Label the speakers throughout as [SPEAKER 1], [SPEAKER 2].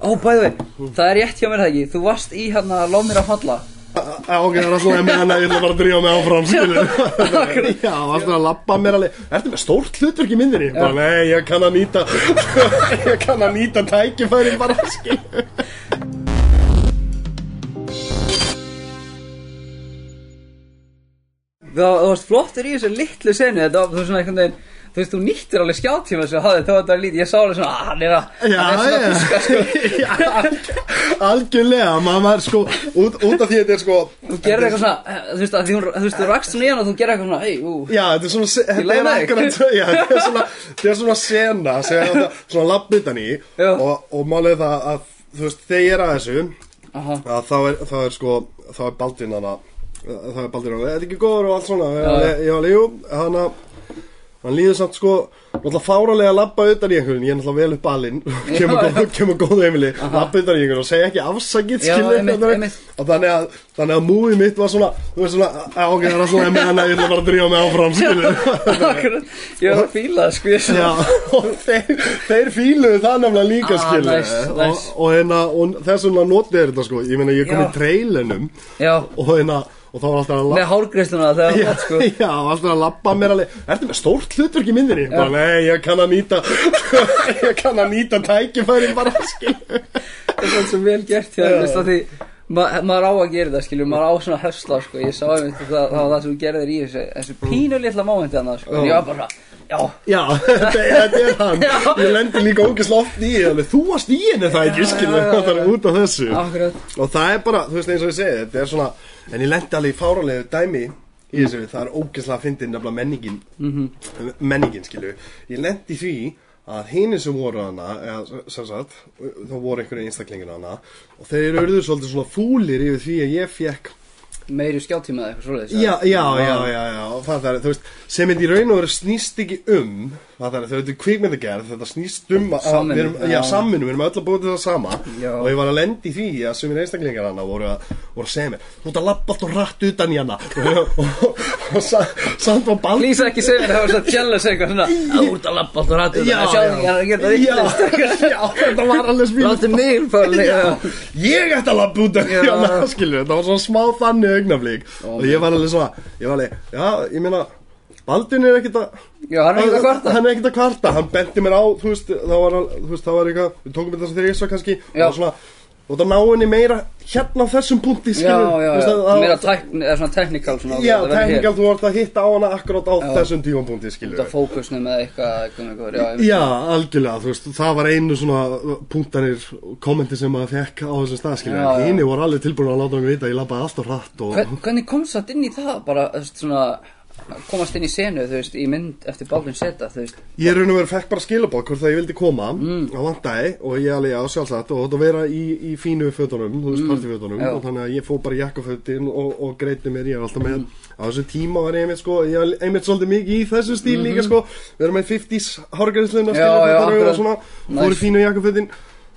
[SPEAKER 1] Ó, bæði vei, það er rétt hjá mér það ekki? Þú varst í hérna Lóð mér að falla.
[SPEAKER 2] Já, ok, það er alltaf með hana, ég ætla bara að drífa mig áfram, skilur Já, varstu að labba mér alveg. Ertu með stórt hlutverk í myndinni? Bara, nei, ég kann að nýta Ég kann að nýta tækifæri bara, skilur
[SPEAKER 1] þú varst flottur í þessu litlu senu Þetta var svona einhvern veginn Þú veist, þú nýttir alveg skjáttíma þessu hafði Þá var þetta lítið, ég sá alveg svona "Ah, Hann er að, hann er svona að fiska sko.
[SPEAKER 2] Já, alg- algjörlega, maður var sko út, út af því að þetta er sko
[SPEAKER 1] Þú gerir eitthvað svona, þú veist, að hún, þú veist, þú rakst svona í hann og þú gerir eitthvað svona, hei, ú.
[SPEAKER 2] Já, þetta er svona, þetta er akkurat, já, þetta er svona, þetta er svona sena, sem er þetta, svona labbitan í. Og, og málið er það að, þú veist, þegar ég er að þessu, að þá er, þá er sko, þá er Baldvin hana, þá er Baldvin hana, þetta er ekki góður? og allt svona, ég, ég hana, hann líður samt sko, náttúrulega fáralega að labba utan í einhvern, ég er náttúrulega vel upp balinn, kemur,
[SPEAKER 1] Já,
[SPEAKER 2] góð, heimili, labba utan í einhvern og segja ekki afsakið,
[SPEAKER 1] Já,
[SPEAKER 2] og þannig að, þannig að múið mitt var svona, þú veist svona, á, ok, það er með hana, ég ætla bara að drífa mig áfram,
[SPEAKER 1] akkurat, ég var að fíla það, sko,
[SPEAKER 2] Já,
[SPEAKER 1] svona.
[SPEAKER 2] Og þeir, þeir fíluðu það nefnilega líka
[SPEAKER 1] Ah, nice, nice.
[SPEAKER 2] og, og, hérna, og þess vegna notið er þetta sko. Ég meina ég kom
[SPEAKER 1] Já.
[SPEAKER 2] í trailinum
[SPEAKER 1] Já,
[SPEAKER 2] og hérna og þá var alltaf að
[SPEAKER 1] með
[SPEAKER 2] labba
[SPEAKER 1] hárgreisluna þegar það var, sko.
[SPEAKER 2] já, alltaf að labba mér alveg. Ertu með stórt hlutverk í myndinni? Bara, nei, ég kann að nýta Ég kann að nýta tækifæri bara, skilu
[SPEAKER 1] Það er svona svo vel gert hjá þér, veist, að því ma maður á að gera það, skilju, maður á svona hösla, sko, ég sá einmitt að það, það var það sem þú gerðir í þessu, þessu pínu litla mómenti hann, sko,
[SPEAKER 2] Já.
[SPEAKER 1] ég var bara, já,
[SPEAKER 2] Já, þetta, er hann. Ég lendi líka ógeðslega oft í alveg, Þú varst í henni það ekki,
[SPEAKER 1] já.
[SPEAKER 2] Það er út af þessu.
[SPEAKER 1] Akkurat,
[SPEAKER 2] og það er bara, þú veist eins og ég segi þetta er svona, en ég lendi alveg í fáránlegu dæmi í þessu, það er ógeðslega að fyndi nefnilega menningin. Menningin skilju, ég lendi því að hini sem voru hana eða sem sagt, þá voru einhverju einstaklingin hana og þeir eru svolítið svona fúlir yfir því að ég fekk
[SPEAKER 1] meiri skjáttíma eða eitthvað svoleiðis.
[SPEAKER 2] já, já, já, já, já, það er, þú veist sem þetta í raun og veru snýst ekki um það er, þau veitum kvikmyndagerð, þetta snýst um að
[SPEAKER 1] Samvinnu,
[SPEAKER 2] við erum, já,
[SPEAKER 1] já.
[SPEAKER 2] samvinnu, við erum öll að búið til það sama.
[SPEAKER 1] Já.
[SPEAKER 2] og ég var að lendi í því að sumir einstaklingar hana voru að, voru að segja mér þú ert að lappa allt og rætt utan í hana. Og, og, og, og sa, samt var bald
[SPEAKER 1] Lýsa ekki segja mér það var svo jealous eitthvað svona Þú ert að lappa er
[SPEAKER 2] alveg smíl
[SPEAKER 1] Láttu mig fara
[SPEAKER 2] Já, ég ætti að lappa af
[SPEAKER 1] Já.
[SPEAKER 2] hérna, skilju, það var svona smá þannig augnaflík
[SPEAKER 1] Ó,
[SPEAKER 2] og ég var alveg svona, ég var alveg, já, ég meina Baldin er ekkert að
[SPEAKER 1] Já, hann er ekkert að kvarta.
[SPEAKER 2] Hann er ekkert að kvarta, hann benti mér á, þú veist, þá var, þú veist, það var eitthvað, við tókum þetta þegar ég svo kannski
[SPEAKER 1] Já.
[SPEAKER 2] og svona, og það ná henni meira hérna á þessum punkti,
[SPEAKER 1] Já,
[SPEAKER 2] skilju
[SPEAKER 1] já,
[SPEAKER 2] veist,
[SPEAKER 1] já,
[SPEAKER 2] að-
[SPEAKER 1] meira tækni, eða svona technical svona
[SPEAKER 2] Já,
[SPEAKER 1] það
[SPEAKER 2] teknikal, þú vart að hitta á hana akkurát á
[SPEAKER 1] Já.
[SPEAKER 2] þessum tímapunkti, skilju
[SPEAKER 1] Út af fókusnum eða eitthvað, eitthvað, eitthvað, já, einmitt.
[SPEAKER 2] Já, algjörlega, þú veist, það var einu svona punktanir, kommenti sem maður fekk á þessum stað, skilju,
[SPEAKER 1] Já, já.
[SPEAKER 2] hini voru alveg tilbúin að láta mig vita ég labbaði alltaf hratt og
[SPEAKER 1] Hvern, Hvernig komst það inn í það bara, þú veist, svona komast inn í senu, þú veist, í mynd eftir Baldwin Seta, þú veist
[SPEAKER 2] Ég raun og verið fekk bara skilabóð hvort það ég vildi koma
[SPEAKER 1] Mm.
[SPEAKER 2] á vantæði og ég alveg já sjálfsagt og þetta vera í, í fínu fötunum, þú veist,
[SPEAKER 1] Mm. Já.
[SPEAKER 2] og þannig að ég fó bara jakkafötin og, og greiti mér, ég var alltaf með
[SPEAKER 1] Mm.
[SPEAKER 2] á þessu tíma var ég einmitt sko, ég var einmitt svolítið mikið í þessu stíl líka sko við erum með 50s hárgræsluna
[SPEAKER 1] Mhm. Já, já,
[SPEAKER 2] og
[SPEAKER 1] akkurat.
[SPEAKER 2] svona, fór í
[SPEAKER 1] Nice.
[SPEAKER 2] fínu jakkafötin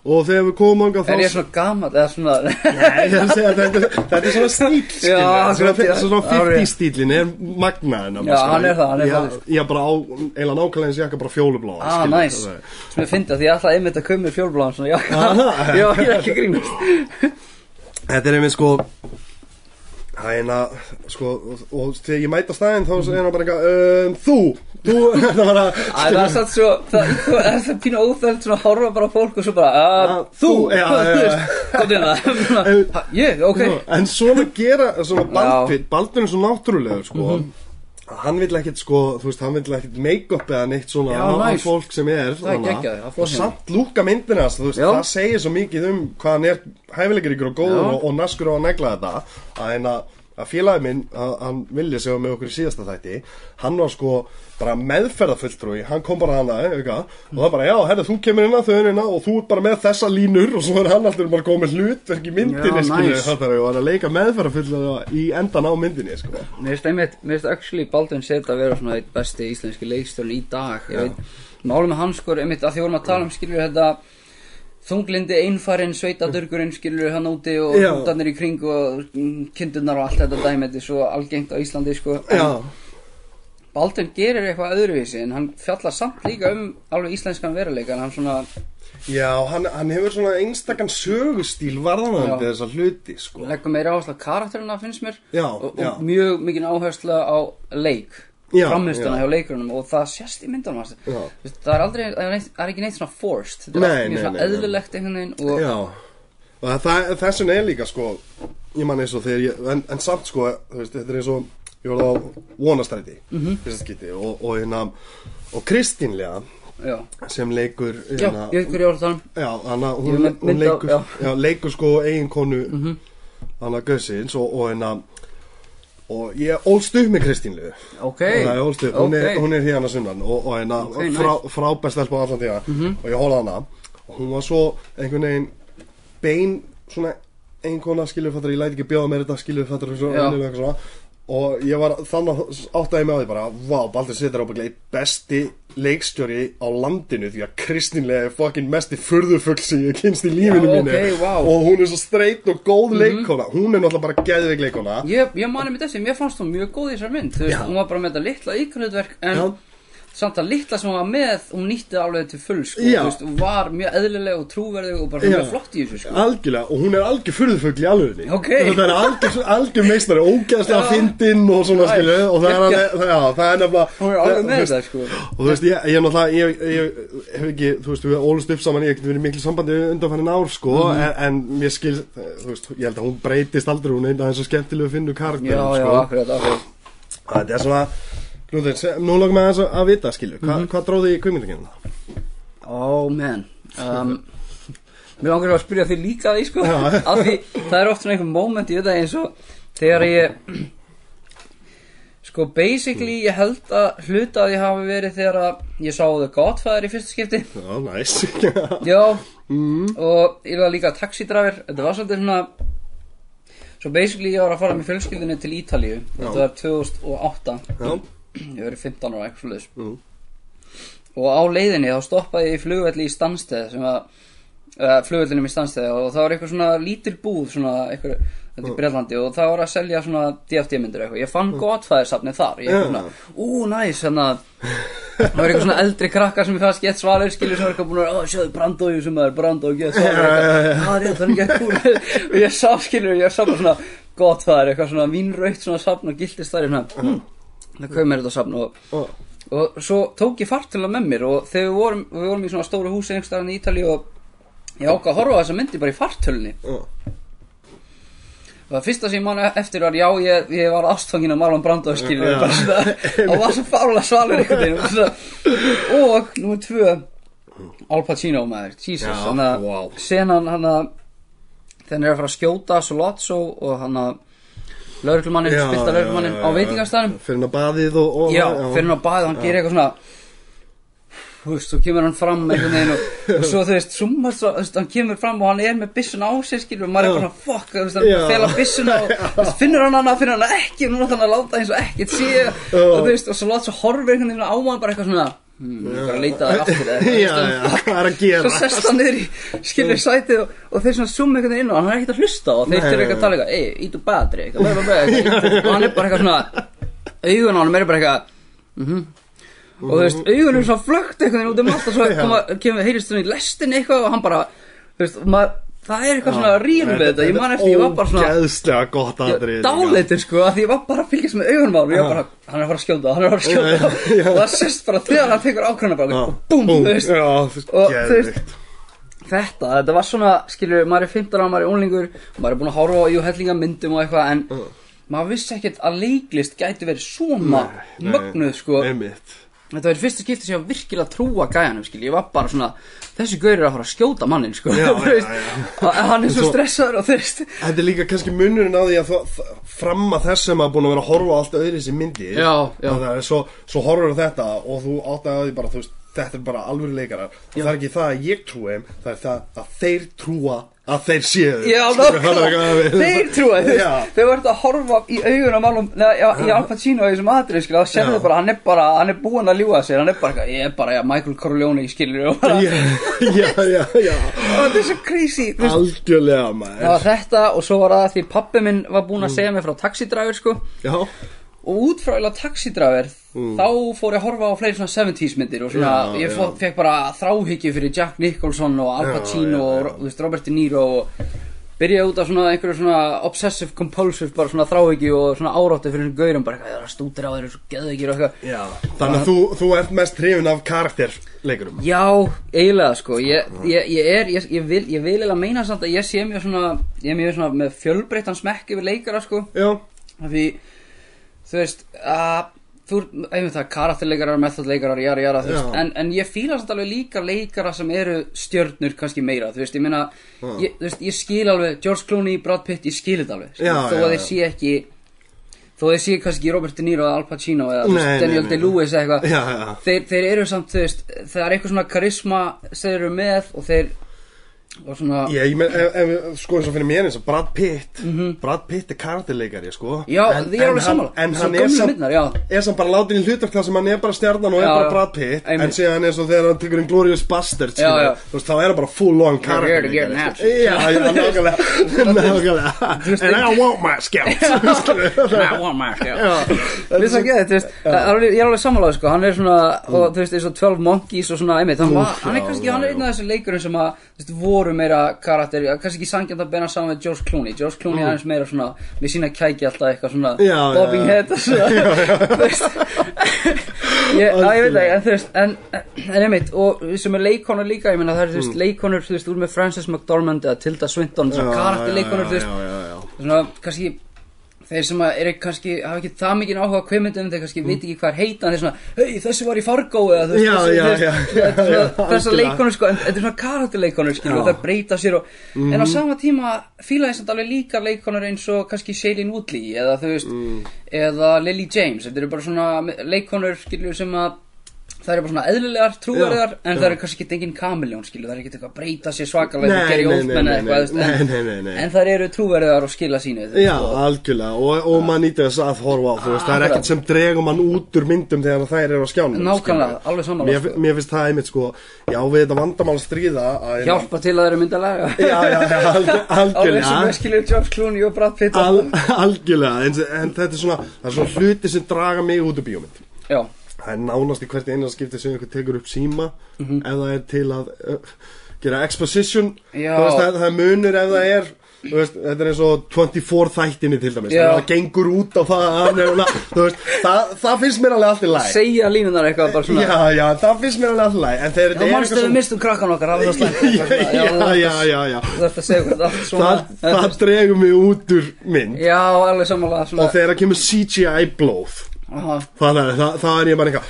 [SPEAKER 2] og þegar við komum ánga
[SPEAKER 1] Er ég svona gammal, eða svona
[SPEAKER 2] Nei, segja þetta, þetta er svona stíl
[SPEAKER 1] Já,
[SPEAKER 2] svona, svona
[SPEAKER 1] Árið.
[SPEAKER 2] 50 stílin er magnaðin
[SPEAKER 1] Já, hann er það, hann er
[SPEAKER 2] ég. Ég bara á, eiginlega nákvæmlega eins jakka bara fjólubláa
[SPEAKER 1] Ah, næs
[SPEAKER 2] er-
[SPEAKER 1] Sem ég fyndi að því ætlaði einmitt að koma með fjólbláðan svona,
[SPEAKER 2] Aha.
[SPEAKER 1] já, ég er ekki grínast
[SPEAKER 2] Þetta er einmitt sko Hæna, sko, og, þegar ég mæta staðinn þá er hann bara eitthvað um, Þú, þú, það var að
[SPEAKER 1] Æ, það er satt svo, það það er það pínu óþælt svona að horfa bara fólk og svo bara,
[SPEAKER 2] Já,
[SPEAKER 1] uh, þú,
[SPEAKER 2] þú, já,
[SPEAKER 1] hvað, þú veist, hvað er það? Ég, ok,
[SPEAKER 2] En svona gera, svona
[SPEAKER 1] Já.
[SPEAKER 2] Baldvin, Baldvin er svo náttúrulegur sko
[SPEAKER 1] Mhm.
[SPEAKER 2] Hann vill ekkert sko, þú veist, hann vill ekkert make-up eða neitt svona á
[SPEAKER 1] nice.
[SPEAKER 2] fólk sem er
[SPEAKER 1] flott
[SPEAKER 2] Og samt lúka myndina hans, þú veist,
[SPEAKER 1] Já.
[SPEAKER 2] það segir svo mikið um hvað hann er hæfilegur ykkur og góður og, og naskur á að negla þetta að en að félagi minn, að, hann vilja sem var með okkur í síðasta þætti hann var sko bara meðferðafulltrúi hann kom bara hana, eitthvað og það bara, já, herri, þú kemur inn að þauðinina og þú ert bara með þessa línur. Og svo er hann alltaf bara komið hlutverk í myndinni,
[SPEAKER 1] Já,
[SPEAKER 2] skilju,
[SPEAKER 1] nice.
[SPEAKER 2] það er að leika meðferðafulltrúi í endan á myndinni, sko.
[SPEAKER 1] Mér finnst einmitt, mér finnst actually Baldwin Seta að vera svona eitt besti íslenski leikstjórn í dag. Ég veit, málum með hans sko, einmitt að því vorum að tala um skilur þetta Þunglindi, einfarinn, sveitadurgurinn skilur hann úti og
[SPEAKER 2] Já.
[SPEAKER 1] hundarnir í kring og kindurnar og allt þetta dæmi Þetta er svo algengt á Íslandi sko
[SPEAKER 2] Já,
[SPEAKER 1] Baldvin gerir eitthvað öðruvísi en hann fjallar samt líka um alveg íslenskan veruleika en hann svona,
[SPEAKER 2] Já, hann, hann hefur svona einstakann sögustíl varðanandi
[SPEAKER 1] Já.
[SPEAKER 2] þessa hluti, sko.
[SPEAKER 1] leggur meira áherslu á karakterina finnst mér
[SPEAKER 2] Já,
[SPEAKER 1] og,
[SPEAKER 2] já.
[SPEAKER 1] og mjög mikið áherslu á leik
[SPEAKER 2] Já.
[SPEAKER 1] hjá leikurunum og það sést í myndunum það er aldrei, það er, ekki neitt svona forced þetta er mjög svona eðlilegt einhvern veginn og
[SPEAKER 2] og það, það, þessun er líka sko, ég man eins og þegar ég, en, en samt sko, veist, þetta er eins og, ég var á vonastræti, mm. -hmm. og, og hérna, og Kristínlega,
[SPEAKER 1] já,
[SPEAKER 2] sem leikur,
[SPEAKER 1] já,
[SPEAKER 2] hérna,
[SPEAKER 1] um
[SPEAKER 2] já, hana,
[SPEAKER 1] Ég
[SPEAKER 2] hún, leikur,
[SPEAKER 1] já.
[SPEAKER 2] já. leikur sko eiginkonu, mm. -hmm. hana Gaussins, og, og hérna, og ég ólst upp með Kristínlegu.
[SPEAKER 1] ok,
[SPEAKER 2] Það er ólst upp, hún, er, hún er hérna sunnan og, og hérna
[SPEAKER 1] Ok, Mhm.
[SPEAKER 2] frá, frábært stelpa á allan tíða og ég hóla hana. Og hún var svo einhvern veginn bein svona einkona skilurfattar, ég læti ekki bjóða mér þetta skilurfattar og svona og ég var þannig áttaði mig á því bara vá, Baldur Sittar ábygglega einn besti leikstjóri á landinu því að kristinlega er fokkin mesti furðufugl sem ég kynst í lífinu
[SPEAKER 1] Já,
[SPEAKER 2] mínu
[SPEAKER 1] ok, vá.
[SPEAKER 2] og hún er svo straight og góð leikona hún er náttúrulega bara geðveik leikona
[SPEAKER 1] Ég, ég mani með þessi, mér fannst hún mjög góð í þessar mynd Þú veist,
[SPEAKER 2] Já.
[SPEAKER 1] hún var bara með þetta litla íkvæðverk En
[SPEAKER 2] Já.
[SPEAKER 1] Samt að litla sem hún var með Hún nýtti alveg til full, sko veist, hún var mjög eðlileg og trúverðug Og bara mjög flott í þessu, sko
[SPEAKER 2] Algjörlega, og hún er algjör furðufugl í alvörinni
[SPEAKER 1] Ok.
[SPEAKER 2] Það er algjör, algjör meistari, ógeðslega
[SPEAKER 1] Já.
[SPEAKER 2] fyndinn og svona skilu Og það er
[SPEAKER 1] geggjað.
[SPEAKER 2] það, það er nefnilega
[SPEAKER 1] Hún er alveg með þetta, sko
[SPEAKER 2] Og þú veist, ég, ég ég, ég hef ekki, þú veist, við ólust upp saman, ég hef ekki verið miklu sambandi undanfærin ár, sko
[SPEAKER 1] Mhm.
[SPEAKER 2] en, en mér skil, þú veist, ég held að hún breytist aldrei, hún er einn aðeins svo skemmtilegu að finna karakterin, Knúður, se- nú langar með þess að vita, skilu, Hva,
[SPEAKER 1] Mhm.
[SPEAKER 2] hvað dróði í kvikmyndakennina?
[SPEAKER 1] Ó, man. Um, Mér langar að spyrja því líka því, sko. Af því, það er oft svona einhver moment í þetta eins og Þegar ég Sko, basically, ég held að hluta að ég hafi verið þegar að ég sá The Godfather í fyrsta skipti.
[SPEAKER 2] Já, næs
[SPEAKER 1] Já, og ég var líka taxidræfir Þetta var svolítið svona Svo basically ég var að fara með fjölskyldinni til Ítalíu. Þetta var 2008
[SPEAKER 2] Já,
[SPEAKER 1] Ég verið 15 ára eitthvað sluðis
[SPEAKER 2] Mm.
[SPEAKER 1] Og á leiðinni þá stoppaði ég í flugvelli í Stansteð sem að uh, flugvellinum í Stansteð og það var eitthvað svona lítil búð svona eitthvað, þetta í Breitlandi og það var að selja svona DFT myndir eitthvað, ég fann mm. Godfather-safnið þar, ég eitthvað
[SPEAKER 2] Já.
[SPEAKER 1] svona, ú, næs þannig að það var eitthvað svona eldri krakkar sem ég fannst gett svalir skilur sem var eitthvað búin að, ó, sjáðu Brandói sem er Brandói gett svalir eitthvað, það er rétt, þannig gett cool og ég sá skilur, ég sá bara svona Godfather, eitthvað svona vínraukt svona safn og gildist þar í svona, hm, það kom mér þetta safn og
[SPEAKER 2] Ó,
[SPEAKER 1] og svo tók ég fartölu með mér og þegar við vorum, við vorum í svona stóru húsi einhverstaðan í Ítalíu og ég ákvað að horfa þessa myndi bara í fartölunni.
[SPEAKER 2] Ó.
[SPEAKER 1] og það fyrsta sem ég man eftir var já, ég, ég var ástfangin af Marlon Brando skilur og var svo fála svalur og, og númer tvö Al Pacino maður, Jesus hann að senan hann að hann er að fara að skjóta Solazzo og hann að lauruglumannin,
[SPEAKER 2] Já,
[SPEAKER 1] spilta
[SPEAKER 2] já,
[SPEAKER 1] lauruglumannin
[SPEAKER 2] já,
[SPEAKER 1] á
[SPEAKER 2] já.
[SPEAKER 1] veitingastæðum
[SPEAKER 2] Fyrir hann að baðið og, og
[SPEAKER 1] Já, fyrir hann á baðið, hann gerir eitthvað svona Þú veist, svo kemur hann fram einhvern veginn og, og svo þú veist, summar svo, þú veist, hann kemur fram og hann er með byssuna á sig, skilur, og maður er
[SPEAKER 2] Já.
[SPEAKER 1] bara svona, fuck, þú veist, hann er
[SPEAKER 2] Já.
[SPEAKER 1] að fela byssuna og, þú veist, finnur hann hana, finnur hann ekki, og nú ætlar hann að láta eins og ekkert sé, og þú veist, og svo láta svo horfir einhvern veginn á hann bara eitthvað svona, hmm, ég bara að leita þær aftur eitthvað,
[SPEAKER 2] Já, já, hvað er að
[SPEAKER 1] Svo
[SPEAKER 2] gera?
[SPEAKER 1] sest hann niður í, skilur sætið og, og þeir svona zoom einhvern veginn inn og hann er ekkert að hlusta og þeir
[SPEAKER 2] nei,
[SPEAKER 1] eitthvað að tala eitthvað, ei, ítu badri, eitthvað, eitthvað, og hann er bara eitthvað svona, augun á hann er bara eitthvað, mhm, og þú veist, augun er svona flögt veginn út um allt og svo kemur, heyrist hann í lestin eitthvað og hann bara, þú veist, maður, það er eitthvað svona ríl við þetta, ég man eftir, ég var bara svona,
[SPEAKER 2] Ógeðslega gott aðrið
[SPEAKER 1] dáleitur sko, að ég var bara að fylgjast með augunum á hann og ég var bara, hann er að fara að skjóta, hann er að fara að skjóta. Og það sést bara þegar hann tekur ákvæmna bara, og búm, þú veist,
[SPEAKER 2] Já,
[SPEAKER 1] Og þú veist, þetta, þetta var svona, skilur, maður er 15 ára, maður er unlingur, maður er búin að horfa á jú hellinga myndum og eitthvað, en maður vissi ekkert að leiklist gæti verið svona mögnuð, sko. Þetta var í fyrsta skipti sem ég var virkilega trúa gæjanum, skilur, ég var bara svona, þessi gaur er að fara að skjóta mannin, sko,
[SPEAKER 2] Já,
[SPEAKER 1] þú veist,
[SPEAKER 2] já, já.
[SPEAKER 1] og hann er svo
[SPEAKER 2] Svo-
[SPEAKER 1] stressaður og veist,
[SPEAKER 2] Þetta er líka kannski munurinn á því að fram að þessum að búin að vera að horfa á allt öðru. Það er svo, svo horfur þetta og þú áttaði að því bara, þú veist, þetta er bara alvöru leikarar og
[SPEAKER 1] Já.
[SPEAKER 2] það er ekki það að ég trúi þeim, það er það að þeir trúa að þeir séu Skilur, það
[SPEAKER 1] þeir trúa Þeir verður að horfa í augun á Marlon Nei, já, í Al Pacino í þessum aðrið, Það hann er bara, hann er búinn að ljúga sér Hann er bara, ég er bara, já, Michael Corleone, skilur
[SPEAKER 2] já, já
[SPEAKER 1] og þetta er svo crazy.
[SPEAKER 2] Algjörlega
[SPEAKER 1] Það
[SPEAKER 2] maður
[SPEAKER 1] var þetta og svo var það því pappi minn var búinn að segja mig frá taxidræfur, sko.
[SPEAKER 2] Já,
[SPEAKER 1] og út frá eða taxidraver þá fór ég að horfa á fleiri svona 70s myndir og svona,
[SPEAKER 2] Mm. Já,
[SPEAKER 1] ég fó, fekk bara þráhyggju fyrir Jack Nicholson og Al Pacino
[SPEAKER 2] já,
[SPEAKER 1] og
[SPEAKER 2] já.
[SPEAKER 1] veist, Robert De Niro og byrjaði út af svona einhverju svona obsessive compulsive bara svona þráhyggju og svona áráttu fyrir einhverjum gaurum bara eitthvað, stútir á þeir svo geðveikir og eitthvað.
[SPEAKER 2] Já, þannig að þú, þú ert mest hrifin af karakterleikurum.
[SPEAKER 1] Já, eiginlega sko ég, ég, ég er, ég, ég vil, ég vil eiginlega meina samt að ég sé mjög svona ég er mjög svona með fjölbreyttan smekk yfir leikara sko.
[SPEAKER 2] Já,
[SPEAKER 1] af því þú veist að þú, það, karakterleikarar, methodleikarar, jara, jara, þú veist. En, en ég fíla samt alveg líka leikara sem eru stjörnur kannski meira, þú veist, ég meina ég, þú veist, ég skil alveg, George Clooney, Brad Pitt ég skil þetta alveg,
[SPEAKER 2] Já,
[SPEAKER 1] þó
[SPEAKER 2] já,
[SPEAKER 1] að þeir sé ekki þó að þeir sé kannski Robert De Niro eða Al Pacino eða
[SPEAKER 2] Nei,
[SPEAKER 1] veist, Daniel. Day-Lewis eða eitthvað. þeir, þeir eru samt, þú veist, það er eitthvað svona karisma sem þeir eru með og þeir svona,
[SPEAKER 2] Ég, ég ef, sko eins og fyrir mér eins og Brad Pitt. Brad Pitt er karakterleikari, sko.
[SPEAKER 1] Já,
[SPEAKER 2] En-
[SPEAKER 1] því er
[SPEAKER 2] en
[SPEAKER 1] alveg sammála.
[SPEAKER 2] En
[SPEAKER 1] Svo
[SPEAKER 2] hann er samt
[SPEAKER 1] já.
[SPEAKER 2] er samt bara látin í hlutverk þar sem hann er bara stjarnan og er
[SPEAKER 1] Já,
[SPEAKER 2] bara
[SPEAKER 1] já.
[SPEAKER 2] Brad Pitt. En
[SPEAKER 1] Einmitt.
[SPEAKER 2] síðan eins og þegar hann tekur en Glorious Bastards
[SPEAKER 1] Já,
[SPEAKER 2] skilur,
[SPEAKER 1] já.
[SPEAKER 2] þú veist, þá er hann bara full on
[SPEAKER 1] natural.
[SPEAKER 2] Já, já, nákvæmlega. Nákvæmlega. And I want my scouts
[SPEAKER 1] já. Er svo þú veist það er alveg- Ég er alveg sammálaður, sko. Hann er svona, og þú veist, eins og 12 Monkeys og svona, einmitt. Hann, er
[SPEAKER 2] já,
[SPEAKER 1] kannski,
[SPEAKER 2] já,
[SPEAKER 1] hann er
[SPEAKER 2] já.
[SPEAKER 1] einn af þessu leikurum sem að, þú veist, voru meira karakter Kannski ekki sangjant að beina saman með George Clooney? George Clooney er aðeins meira svona, með sína kæki alltaf eitthvað svona
[SPEAKER 2] Já,
[SPEAKER 1] Bobbing head og svona. Ég, já, ég veit ekki, en þú veist, en, en einmitt, og sem er leikonur líka, ég meina það er, þú veist, leikonur, þú veist, úr með Frances McDormand eða Tilda Swinton, svona karakterleikonur, þú veist, svona kannski þeir sem að eru kannski hafa ekki það mikið áhuga á kveimundum þeir kannski veit ekki hvað er heita en þeir svona, hei þessi var í Fargo eða þú veist, er þessar leikonur sko, en þetta er svona karakterleikonur skilur, það breyta sér og, en á sama tíma fíla ég samt alveg líka leikonur eins og kannski Shailene Woodley eða þú veist, eða Lily James. Þetta eru bara svona leikonur skilur sem að það eru bara svona eðlilegar, trúverðar en það eru kannski ekki engin kamiljón skilur, það er ekki eitthvað að breyta sér svakalega og Oldman
[SPEAKER 2] nei,
[SPEAKER 1] eða eitthvað, en- það eru trúverðar og skila sínu
[SPEAKER 2] Já, algjörlega, og, og maður nýtti þess að horfa á, þú veist, það er ekkert sem dregur mann út úr myndum þegar þær eru á skjánum
[SPEAKER 1] Nákvæmlega, alveg sammála,
[SPEAKER 2] mér,
[SPEAKER 1] sko.
[SPEAKER 2] mér finnst það einmitt, sko, já, við þetta vandamál stríða
[SPEAKER 1] hjálpa til að þeir eru myndalega
[SPEAKER 2] algjörlega svona, það er svona Það nánast í hvert eina skipti sem einhver tekur upp síma
[SPEAKER 1] Mhm.
[SPEAKER 2] ef það er til að uh, gera exposition. Veist, það, það munur ef það er veist, þetta er eins og 24 þættinni til dæmis. Ef það gengur út á það þú veist, það, það finnst mér alveg allt í læg
[SPEAKER 1] segja línunar eitthvað bara svona.
[SPEAKER 2] Já, já, það finnst mér alveg allt í læg En þegar þetta er
[SPEAKER 1] mannstu við mistum krakkan okkar, alveg svo slæmt svona.
[SPEAKER 2] Það, það dregur mig út úr mynd.
[SPEAKER 1] Já, alveg svona.
[SPEAKER 2] Og þegar það kemur CGI blóð. Það það, það er ég bara eitthvað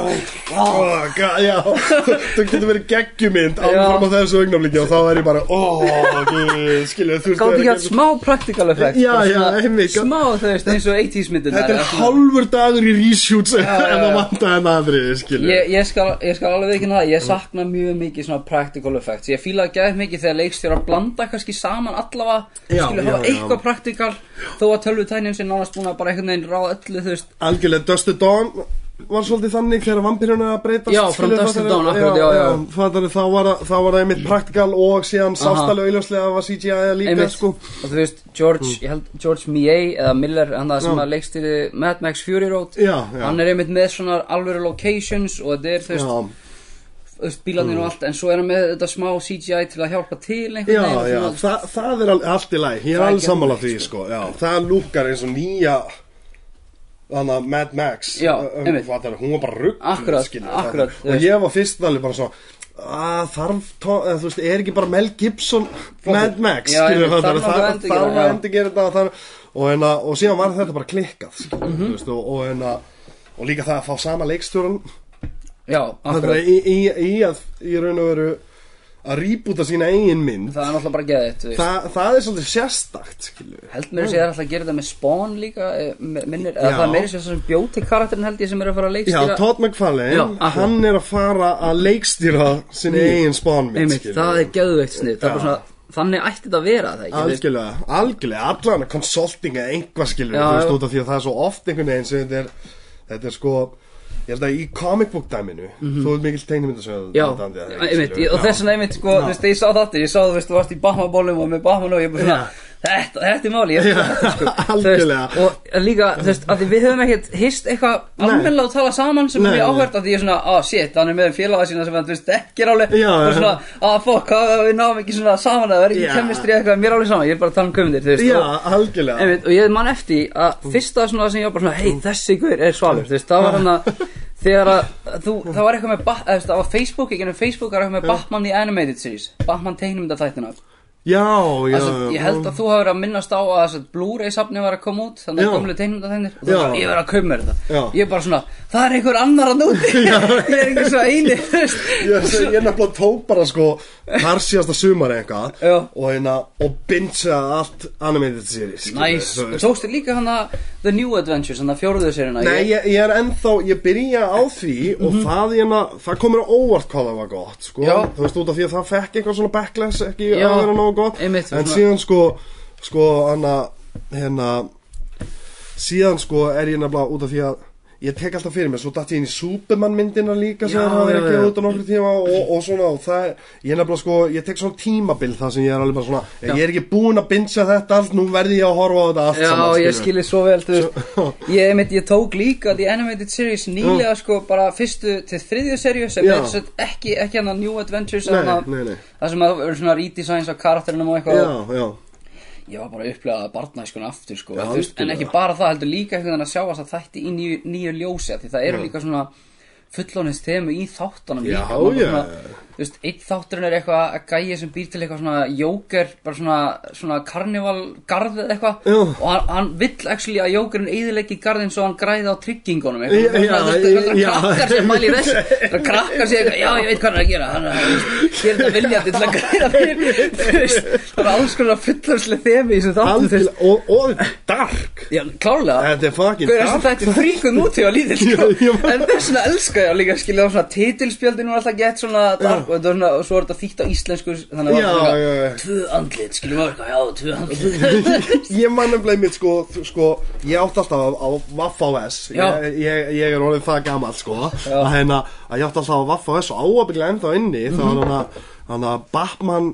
[SPEAKER 2] oh, Já, það getur verið geggjumynd Áfram á þessu augnafliki Og þá er ég bara, oh, guð, skilju Þú veist, er
[SPEAKER 1] ekki að smá practical effect
[SPEAKER 2] Já, já, einmitt.
[SPEAKER 1] Smá, veist, eins og 80s myndir
[SPEAKER 2] Þetta er hálfur dagur í reshoots En það vantaði en aðri, skilju
[SPEAKER 1] Ég, ég, skal, skal alveg ekki það, ég sakna mjög mikið svona practical effects. Ég fíla að gæða mikið þegar leikstjóra blanda kannski saman allavega Skilja hafa eitthvað practical Þó að tölvutænin sé nánast búin að bara einhvern veginn ráða öllu, þú veist.
[SPEAKER 2] Algjörlega, Dusty Dawn var svolítið þannig þegar vampiruna breytast
[SPEAKER 1] Já, to
[SPEAKER 2] fattarðu?
[SPEAKER 1] Dawn, akkurat, já, já.
[SPEAKER 2] fattarðu, þá var það- einmitt praktikal og síðan auðljóslega að var CGI líka
[SPEAKER 1] Einmitt,
[SPEAKER 2] sko.
[SPEAKER 1] Og þú veist, George, ég held, George Millet eða Miller, hann það sem
[SPEAKER 2] Já.
[SPEAKER 1] að leikstýri Mad Max Fury Road
[SPEAKER 2] Já, já.
[SPEAKER 1] hann er einmitt með svona alvöru locations og þetta er, þú veist,
[SPEAKER 2] Já,
[SPEAKER 1] veist bílarnir og allt, en svo er hann með þetta smá CGI til að hjálpa til einhvern
[SPEAKER 2] já,
[SPEAKER 1] veginn
[SPEAKER 2] já, Þa, það er al- allt í læg, ég er alveg sammála því sko, já, það lúkar eins og nýja þannig að Mad Max
[SPEAKER 1] Já, einmitt.
[SPEAKER 2] fattarðu, hún var bara rugg
[SPEAKER 1] Akkurat, akkurat,
[SPEAKER 2] og ég var fyrst alveg bara svona að þarf, þú veist, er ekki bara Mel Gibson Mad Max,
[SPEAKER 1] Já,
[SPEAKER 2] skilur
[SPEAKER 1] þarf að
[SPEAKER 2] þarf að
[SPEAKER 1] já.
[SPEAKER 2] endur gera þetta og og, hérna, og síðan var þetta bara klikkað skilur,
[SPEAKER 1] Mhm.
[SPEAKER 2] þú veist, og, og, hérna, og líka það að fá sama
[SPEAKER 1] akkurat,
[SPEAKER 2] er í, í, í að í raun og veru að rýbúta sína eigin mynd.
[SPEAKER 1] Það er náttúrulega bara geðið,
[SPEAKER 2] Þa, það er svolítið sérstakt skilju.
[SPEAKER 1] Held mér að segja alltaf að gera þetta með Spawn líka eh, minnir, það er meira sér sem bjóti karakterin held ég sem er að fara að
[SPEAKER 2] Já,
[SPEAKER 1] leikstýra
[SPEAKER 2] Todd
[SPEAKER 1] Já,
[SPEAKER 2] McFarlane,
[SPEAKER 1] akkurat.
[SPEAKER 2] hann er að fara að leikstýra sinni eigin spánmynd
[SPEAKER 1] einmitt, það er geðveikt snið, það er þannig ætti þetta að vera það?
[SPEAKER 2] Algjörlega, algjörlega, allan að consulting eða einhvað skilju,
[SPEAKER 1] Já,
[SPEAKER 2] þú veist út af því að það er svo oft einhvern veginn sem þetta er, þetta er sko, ég held að í comic book dæminu, þú ert mikill tegnumyndasöðu
[SPEAKER 1] Mhm. Já, einmitt, og þess vegna einmitt sko, þú veist, ég sá þetta, ég sá þú veist, þú varst í Bahama-bólum og með Bahama og ég bara svona, þetta, þetta er máli, ég
[SPEAKER 2] Já,
[SPEAKER 1] sko, þetta, sko. Þú
[SPEAKER 2] algjörlega.
[SPEAKER 1] veist, og líka, þú veist, að því við höfum ekkert hist eitthvað almennilega að tala saman sem
[SPEAKER 2] Nei,
[SPEAKER 1] er áhvert að því ég er svona, ah shit, hann er með félaga sína sem hann, þú veist, ekki er alveg.
[SPEAKER 2] Já,
[SPEAKER 1] og svona, ah fuck, hvað, við náum ekki svona saman það er ekki
[SPEAKER 2] Já.
[SPEAKER 1] kemistri eitthvað, mér er alveg saman, ég er bara að tala um köfundir, þú veist,
[SPEAKER 2] Já,
[SPEAKER 1] og,
[SPEAKER 2] algjörlega.
[SPEAKER 1] Einmitt, og ég man eftir að fyrsta svona sem ég var bara svona, hei, þessi guður er svalur, þú veist, það var hann að þegar að þú, það var eitthvað með, Ba- eða, þú veist, það var Facebook, ekki en Facebook var eitthvað með Batman the Animated Series, Batman teiknumynda þættina
[SPEAKER 2] Já, já,
[SPEAKER 1] Altså, ég held að þú hafi verið að minnast á að Blu-ray safni var að koma út þannig
[SPEAKER 2] Já.
[SPEAKER 1] að gamlu teiknumyndaþæknir og þú
[SPEAKER 2] Já.
[SPEAKER 1] bara, ég verið að kaupa mér þetta
[SPEAKER 2] Já.
[SPEAKER 1] ég er bara svona, það er einhver annar að núti ég er einhver svo eini.
[SPEAKER 2] Ég, ég nefnilega tók bara sko þar síðasta sumar eitthvað
[SPEAKER 1] Já.
[SPEAKER 2] og hérna og bingeaði allt animated series
[SPEAKER 1] Næs,
[SPEAKER 2] veist.
[SPEAKER 1] tókstu líka hann að The New Adventures, hann að fjóruðu sérina
[SPEAKER 2] Nei, ég, ég er ennþá, ég byrja á því og það, hérna, það komur óvart hvað það var gott, sko
[SPEAKER 1] Mhm. Já.
[SPEAKER 2] Þú veist, út af því að það fekk eitthvað svona backlash ekki
[SPEAKER 1] Já,
[SPEAKER 2] að vera nógu gott.
[SPEAKER 1] Einmitt,
[SPEAKER 2] En
[SPEAKER 1] svona-
[SPEAKER 2] síðan, sko, sko, hana, hérna Síðan, sko, er ég nefnilega út af því að Ég tek alltaf fyrir mig, svo datt ég inn í Superman myndina líka sem það
[SPEAKER 1] já,
[SPEAKER 2] ekki
[SPEAKER 1] já.
[SPEAKER 2] út á nokkru tíma og, og svona, og það er, ég er nefnilega sko, ég tek svona tímabil það sem ég er alveg bara svona,
[SPEAKER 1] Já.
[SPEAKER 2] ég er ekki búinn að bingea þetta allt, nú verði ég að horfa á þetta allt
[SPEAKER 1] Já,
[SPEAKER 2] saman,
[SPEAKER 1] ég skilði svo vel, þú veist. Ég, einmitt, ég tók líka The Animated Series nýlega sko bara fyrstu til þriðju serju sem
[SPEAKER 2] Já.
[SPEAKER 1] er ekki, ekki hann að New Adventures það sem að svona redesigns á karakterinum og eitthvað.
[SPEAKER 2] Já, já,
[SPEAKER 1] ég var bara að upplega barnæskuna aftur sko,
[SPEAKER 2] Já,
[SPEAKER 1] veist, en ekki bara það heldur líka einhvern veginn að sjá að þætti í nýju, nýju ljósi því það eru líka svona fullónins þemu í þáttunum
[SPEAKER 2] Já,
[SPEAKER 1] líka Maður
[SPEAKER 2] já.
[SPEAKER 1] svona, þú veist, einn þátturinn er eitthvað að gæja sem býr til eitthvað svona jóker bara svona, svona karnivalgarð eða eitthvað. Og hann, hann vill actually að jókerinn eyðileggi garðin svo hann græði á tryggingunum eitthvað,
[SPEAKER 2] Já,
[SPEAKER 1] svona, þú veist, eitthvað krakkar sem mæli þess það krakkar sem eitthvað, já ég veit hvað hann er að gera hann er að þetta viljandi til að græða fyrir. Þú veist, það er alls konar fullónslega þemi í þessum þáttum þú veist.
[SPEAKER 2] og, og dark.
[SPEAKER 1] Já, klárlega.
[SPEAKER 2] Þetta er fucking
[SPEAKER 1] að
[SPEAKER 2] dark.
[SPEAKER 1] þetta er fríkuð nútíð á lítill sko.
[SPEAKER 2] Já, já.
[SPEAKER 1] En þess vegna elska ég að líka skilja á svona titilspjöldinu var alltaf gett svona dark og, þetta var svona, og svo er þetta þýtt á íslensku þannig að
[SPEAKER 2] Já,
[SPEAKER 1] það var
[SPEAKER 2] já, já.
[SPEAKER 1] svona tvö andlit skiljum við eitthvað, já, tvö andlit
[SPEAKER 2] Ég man nefnilega mitt sko, sko Ég átti alltaf á, á Vaff.S
[SPEAKER 1] Já.
[SPEAKER 2] ég, ég, ég er orðið það gamall sko
[SPEAKER 1] Já.
[SPEAKER 2] að, hérna, að ég átti alltaf á Vaff.S og áabygglega ennþá inni þá var hann að, Batman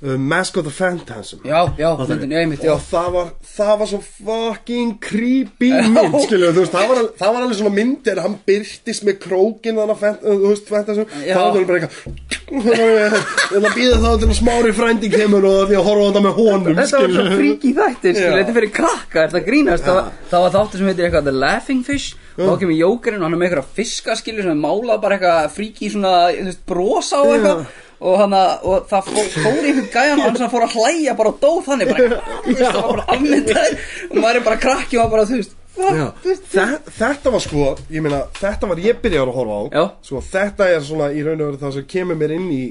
[SPEAKER 2] Mask of the Phantasm.
[SPEAKER 1] Já, já, myndin, já, einmitt, já.
[SPEAKER 2] Og það var, það var svo fucking creepy mynd skilju, þú veist, það var, það var alveg svona mynd er hann byrtist með krókin þannig að, þú veist, Phantasm. Þá var það bara eitthvað það býða þá til að smári frændi kemur og því að horfa á þetta með honum
[SPEAKER 1] Þetta var svo fríki þættir, skilja,
[SPEAKER 2] Já.
[SPEAKER 1] þetta fyrir krakka, þetta grínast? Það, það var þáttur sem heitir eitthvað The Laughing Fish þá kemur jókerinn og hann er með eitthvað fiska skilju sem er málað bara eitthvað fríki svona, og, hana, og það fór, fór í einhvern gæjan og hann fór að hlæja bara og dóð þannig bara, það var bara afmyndaður og maður er bara krakki og maður bara, þú veist,
[SPEAKER 2] þetta var sko, ég meina, þetta var ég byrjaður að horfa á. Sko, þetta er svona í raun og veru það sem kemur mér inn í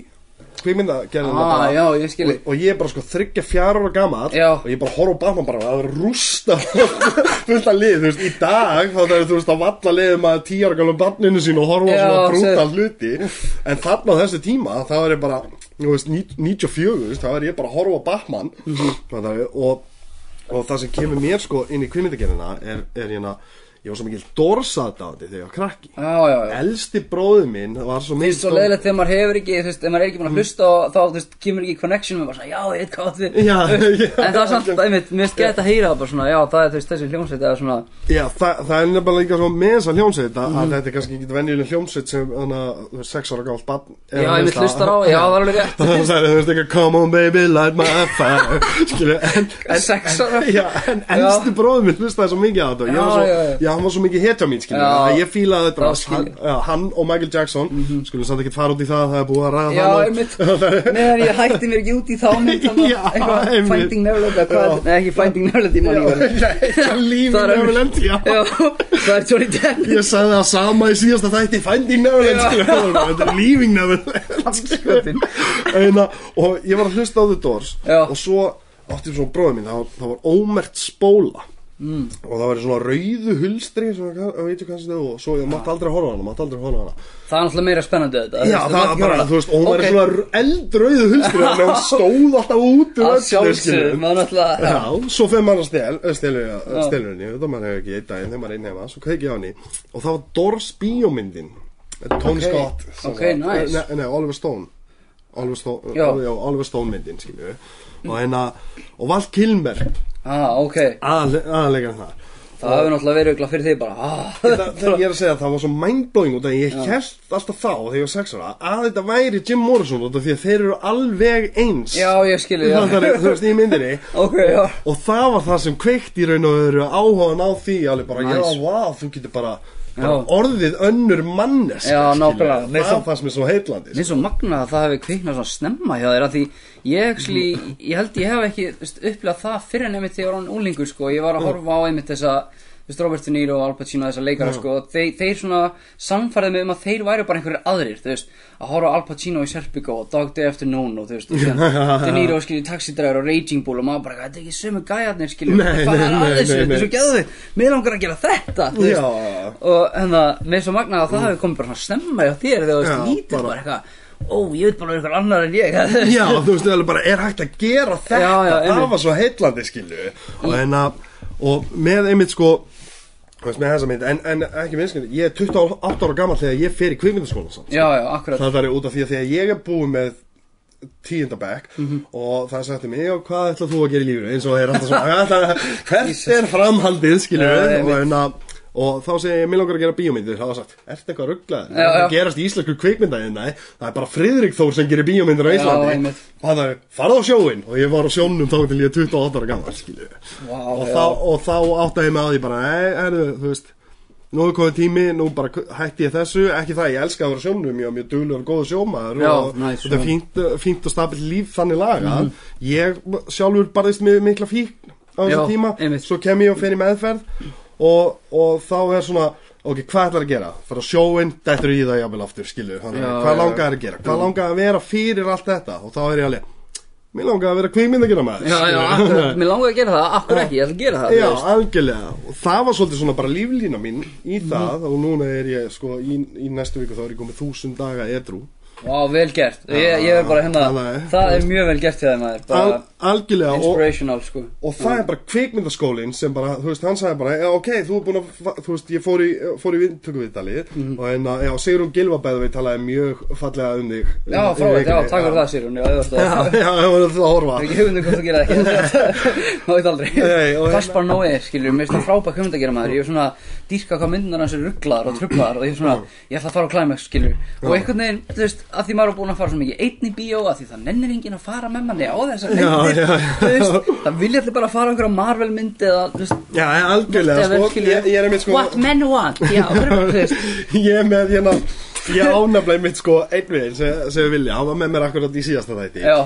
[SPEAKER 2] kvikmyndagerðina
[SPEAKER 1] Ah,
[SPEAKER 2] bara.
[SPEAKER 1] já, ég skil
[SPEAKER 2] og, og ég er bara sko þryggja fjara ára gamall
[SPEAKER 1] Já.
[SPEAKER 2] og ég bara horfa á Batman bara að rústa fullt að lið, þú veist, í dag þá það er þú veist að valla liðum að tíu ára gamla barninu sín og horfa á
[SPEAKER 1] Já,
[SPEAKER 2] svona brúta hluti en þarna á þessu tíma þá er ég bara, þú veist, 94 þú veist, þá er ég bara að horfa á Batman mm. og, og það sem kemur mér sko inn í kvikmyndagerðina er, er hérna ég var svo mikil dorsaðdáði þegar ég var krakki.
[SPEAKER 1] Já, já, já.
[SPEAKER 2] Elsti bróður minn var svo
[SPEAKER 1] Finnst svo leiðilegt þegar maður hefur ekki, þú veist, ef maður er ekki búin að hlusta og þá, þú veist, kemur ekki connection með bara svona, já, ég veit hvað þið. En það er samt, einmitt, mér finnst gett að heyra það bara svona, já, það er, þú veist, þessi hljómsveit eða svona
[SPEAKER 2] Já, það, það er nefnilega líka svo með þessa hljómsveit að, að þetta er kannski ekki venjuleg hljómsveit sem þannig að þú veist, að hann var svo mikið hetja mín, skilju
[SPEAKER 1] Já.
[SPEAKER 2] að Ég fílaði þetta hann, já, hann og Michael Jackson Skulum samt ekki fara út í það, það er búið að ræða það
[SPEAKER 1] meðan ég hætti mér ekki út í þá að eitthvað. Finding Neverland eða hvað,
[SPEAKER 2] Já.
[SPEAKER 1] nei ekki Finding Neverland í manni
[SPEAKER 2] Já, lífið
[SPEAKER 1] er
[SPEAKER 2] Neverland,
[SPEAKER 1] það er Johnny Depp.
[SPEAKER 2] Ég sagði það sama í síðasta þætti Finding Neverland. Skilur, er Leaving Neverland. Og ég var að hlusta á The Doors. Og svo átti svo bróðið mín það var ómert spóla mm. Og það var svona rauðu hulstri Svona, hvað- veit ég hvað sem það Og svo ég mátti aldrei horfa hana Mátti aldrei horfa hana
[SPEAKER 1] Það er náttúrulega meira spennandi þetta
[SPEAKER 2] Já, það
[SPEAKER 1] mátt ekki
[SPEAKER 2] bara, þú veist, og hún var
[SPEAKER 1] Ok.
[SPEAKER 2] í svona eldrauðu hulstri Þannig að hún stóð alltaf út
[SPEAKER 1] Að
[SPEAKER 2] skilurðu.
[SPEAKER 1] maður náttúrulega
[SPEAKER 2] Já, svo fyrir maður að stel, stelur, stelur henni, þetta maður hefur ekki einn daginn þegar maður er einn heima, svo kveiki ég á henni og það var Doors bíómyndin, Þetta er Tony
[SPEAKER 1] Ok,
[SPEAKER 2] Scott sem
[SPEAKER 1] ok, nice.
[SPEAKER 2] Nei, nei, Oliver Stone Oliver Stone,
[SPEAKER 1] Já.
[SPEAKER 2] já, Oliver Stone myndin, og hérna, og Val Kilmer.
[SPEAKER 1] Ah, ok.
[SPEAKER 2] Aðalega það
[SPEAKER 1] Það hefur náttúrulega verið örugglega fyrir því bara. Ah.
[SPEAKER 2] það, það, ég er að segja að það var svo mindblowing af því ég held alltaf þá þegar ég var sex ára að þetta væri Jim Morrison út af því að þeir eru alveg eins.
[SPEAKER 1] Já, ég skilji,
[SPEAKER 2] þú veist, í myndinni.
[SPEAKER 1] Ok, já.
[SPEAKER 2] Og það var það sem kveikt í raun og veru áhugan á því alveg bara,
[SPEAKER 1] Nice.
[SPEAKER 2] já, wow, þú getur bara. Orðið önnur mannes
[SPEAKER 1] Já, nákvæmlega. Mér
[SPEAKER 2] það sem er svo heitlandi
[SPEAKER 1] Mér er svo magnað að það hefði kviknað svona snemma hjá þér að því ég, actually, ég held ég hef ekki upplegað það fyrir en einmitt þegar ég var hann úlingur sko, ég var að horfa á einmitt þessa veist, Robert De Niro og Al Pacino þessa leikara sko, og þeir, þeir svona samfærið mig um að þeir væru bara einhverjir aðrir þú veist, að horfa á Al Pacino í Serpico og Dog Day Afternoon og þú veist, og síðan De Niro skilji Taxi Driver og Raging Bull og maður bara, þetta er ekki sömu gæjarnir skilji,
[SPEAKER 2] Nei,
[SPEAKER 1] hvað
[SPEAKER 2] nei,
[SPEAKER 1] er
[SPEAKER 2] nei,
[SPEAKER 1] að þessu,
[SPEAKER 2] nei,
[SPEAKER 1] þetta er svo
[SPEAKER 2] nei.
[SPEAKER 1] geðvig mér langar að gera þetta þú veist,
[SPEAKER 2] Já.
[SPEAKER 1] og hérna, mér er svo magnað að það hefði komið bara svona snemma hjá þér þegar þú veist lítill
[SPEAKER 2] bara-
[SPEAKER 1] eitthvað ó, ég veit bara einhver annar en ég.
[SPEAKER 2] Já, þú veist, það er bara, er hægt að gera þetta
[SPEAKER 1] Já, já,
[SPEAKER 2] það
[SPEAKER 1] einmitt.
[SPEAKER 2] var svo heitlandi, skilu og, en að, og með einmitt sko veist, með þessa mynd, en, en ekki minnskjönd ég er 28 ára gammal þegar ég fer í kvikmyndaskólan samt,
[SPEAKER 1] já, já, akkurat.
[SPEAKER 2] Það er út af því að þegar ég er búið með tíundabæk
[SPEAKER 1] Mhm.
[SPEAKER 2] og það sagði mig, já, hvað ætlað þú að gera í lífinu? Eins og er alltaf svona, "Ja, það- hvert er framhaldið, skilur
[SPEAKER 1] Já,
[SPEAKER 2] við og, en að og þá segi ég, mér langar að gera bíómyndir það var sagt, ertu eitthvað
[SPEAKER 1] já.
[SPEAKER 2] það gerast í íslensku kvikmyndaðið, nei. Það er bara Friðrik Þór sem gerir bíómyndir á Íslandi. og það er, farð á sjóin og ég var á sjónum þá til ég er 28 ára gammal
[SPEAKER 1] Vá,
[SPEAKER 2] og, þá, og þá áttaði ég mig að því bara, nei, þú veist nú er komið tími, nú bara hætti ég þessu. Ekki það, ég elska að vera sjónum ég var mjög duglegur og góður sjómaður
[SPEAKER 1] Já,
[SPEAKER 2] og
[SPEAKER 1] nice,
[SPEAKER 2] þetta er fínt, fínt og stabilt líf þannig laga ég sjálfur barðist með mikla fík á þessum tíma.
[SPEAKER 1] einmitt.
[SPEAKER 2] svo kem ég og fer í meðferð og, og þá er svona ok, hvað ætlar að gera? fara á sjóin, þetta er í það jafnvel aftur, skilju hvað
[SPEAKER 1] já,
[SPEAKER 2] langar að gera? hvað langar að vera fyrir allt þetta? og þá er ég alveg, mér langar að vera kvikmynd að gera maður.
[SPEAKER 1] Já, já, akkurat, mér langar að gera það, akkur ekki, ég ætla að gera það
[SPEAKER 2] Já, algjörlega. Og það var svolítið svona bara líflína mín í það. Og núna er ég sko í, í næstu viku þá er ég komið þúsund daga edru
[SPEAKER 1] Vá, vel gert, ég, ég er bara hérna
[SPEAKER 2] það er-
[SPEAKER 1] það er mjög vel gert hjá þeim maður. Bara
[SPEAKER 2] algjörlega og,
[SPEAKER 1] sko.
[SPEAKER 2] og það er bara kvikmyndaskólinn sem bara, þú veist, hann sagði bara já, ok, þú er búin að, þú veist, ég fór í, fór í viðtökuviðtalið
[SPEAKER 1] Mhm.
[SPEAKER 2] og en að, já, Sigrun Gilvabæðu við talaði mjög fallega um þig.
[SPEAKER 1] Já,
[SPEAKER 2] í
[SPEAKER 1] frávægt, já, takk fyrir það Sýrún, já, ég það
[SPEAKER 2] var það að horfa.
[SPEAKER 1] Er ekki hugmyndum hvort þú gera ekki veit aldrei. Kaspar Noé, skilur, mér finnst það frábæk hugmynd að gera maður Ég er svona dýrka hvað myndunar hans er rugglaðar og trublaðar Og ég er svona, ég ætla að fara á climax, skilur Og einhvern veginn, þú veist, að því maður er búin að fara á
[SPEAKER 2] Já,
[SPEAKER 1] myndir
[SPEAKER 2] já,
[SPEAKER 1] veist, það vilja allir bara fara á einhverja Marvel mynd Eða, veist,
[SPEAKER 2] Já, algjörlega, sko, ég, ég er einmitt sko
[SPEAKER 1] What men want, já,
[SPEAKER 2] ég er með hérna ég ánaflega mitt sko einn við sem, sem við vilja, hann var með mér akkurat í síðasta þætti.
[SPEAKER 1] Já,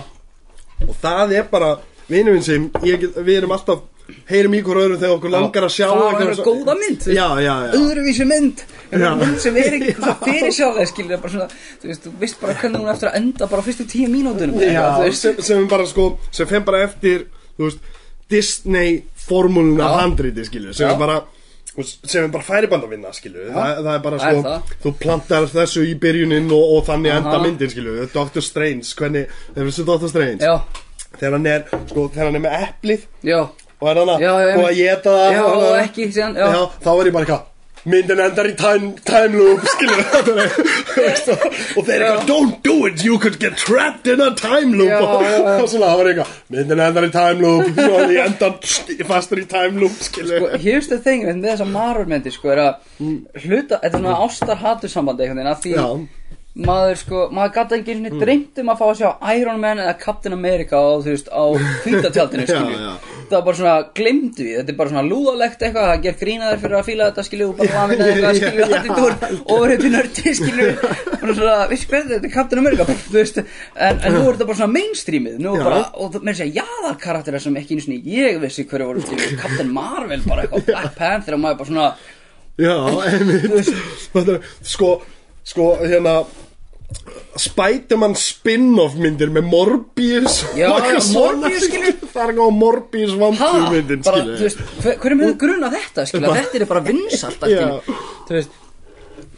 [SPEAKER 2] og það er bara vinuminn sem ég, við erum alltaf heyrum í hver öðrum þegar okkur langar að sjá eitthvað
[SPEAKER 1] einhverja
[SPEAKER 2] svo-
[SPEAKER 1] góða mynd, þú
[SPEAKER 2] já, já, já.
[SPEAKER 1] Öðruvísi mynd. Einhver mynd sem er ekki svo fyrir sjálf skilur bara svona, þú veist, þú veist bara hvernig hún eftir að enda bara á fyrstu tíu þú veist.
[SPEAKER 2] Sem, sem bara sko sem fem bara eftir þú veist, Disney formúluna
[SPEAKER 1] Já.
[SPEAKER 2] handriti skilu sem bara þú sem er bara færiband að vinna skilu Þa, það er bara
[SPEAKER 1] Það er það.
[SPEAKER 2] þú plantar þessu í byrjunin og, og þannig enda myndin skilu Doctor Strange, hvernig, hefur þessu Doctor Strange?
[SPEAKER 1] Já,
[SPEAKER 2] þegar hann er, sko, þegar hann er með eplið
[SPEAKER 1] já,
[SPEAKER 2] og er hann að
[SPEAKER 1] Já,
[SPEAKER 2] og að geta það
[SPEAKER 1] já,
[SPEAKER 2] og-
[SPEAKER 1] ekki síðan, já,
[SPEAKER 2] þá er ég bara eitthvað myndin endar í time, time loop skilur og þeir eitthvað don't do it, you could get trapped in a time loop. Og, og svona það var eitthvað myndin endar í time loop og ég endar st- fastur í time loop skilur
[SPEAKER 1] sko, here's the thing með þessa marurmyndi, sko, er að hluta, þetta er svona ástar-hatur sambandi einhvern veginn, að því maður, sko, maður gæti ekki mm. dreymt um að fá að sjá Iron Man eða Captain America á, þú veist, á hvítatjaldinu,
[SPEAKER 2] Já,
[SPEAKER 1] skilju
[SPEAKER 2] já.
[SPEAKER 1] það var bara svona, glemdu því, þetta er bara svona lúðalegt eitthvað, það ger grínaður fyrir að fíla þetta, skilju, og bara lamina eitthvað, skilju,
[SPEAKER 2] Já.
[SPEAKER 1] þetta er overhættu nördi, skilju, og svona, vissi hvernig þetta Captain America, þú veist, en, en nú er þetta bara svona mainstreamið, nú
[SPEAKER 2] Já.
[SPEAKER 1] bara, og það- meira að jaðar karakterar sem ekki einu sinni ég vissi hverju voru, skilju, Captain Marvel, bara eitthvað, Black Panther, og maður bara svona,
[SPEAKER 2] já, einmitt sko, sko, hérna Spiderman spin-off myndir með Morbius.
[SPEAKER 1] Já, Morbius, skilur.
[SPEAKER 2] það er eitthvað Morbius
[SPEAKER 1] ha,
[SPEAKER 2] vampur myndin
[SPEAKER 1] bara,
[SPEAKER 2] skilur
[SPEAKER 1] þú veist, hver, hverjum hefur grunað þetta, skilju, þetta er bara vinsalt, skilju, þú veist,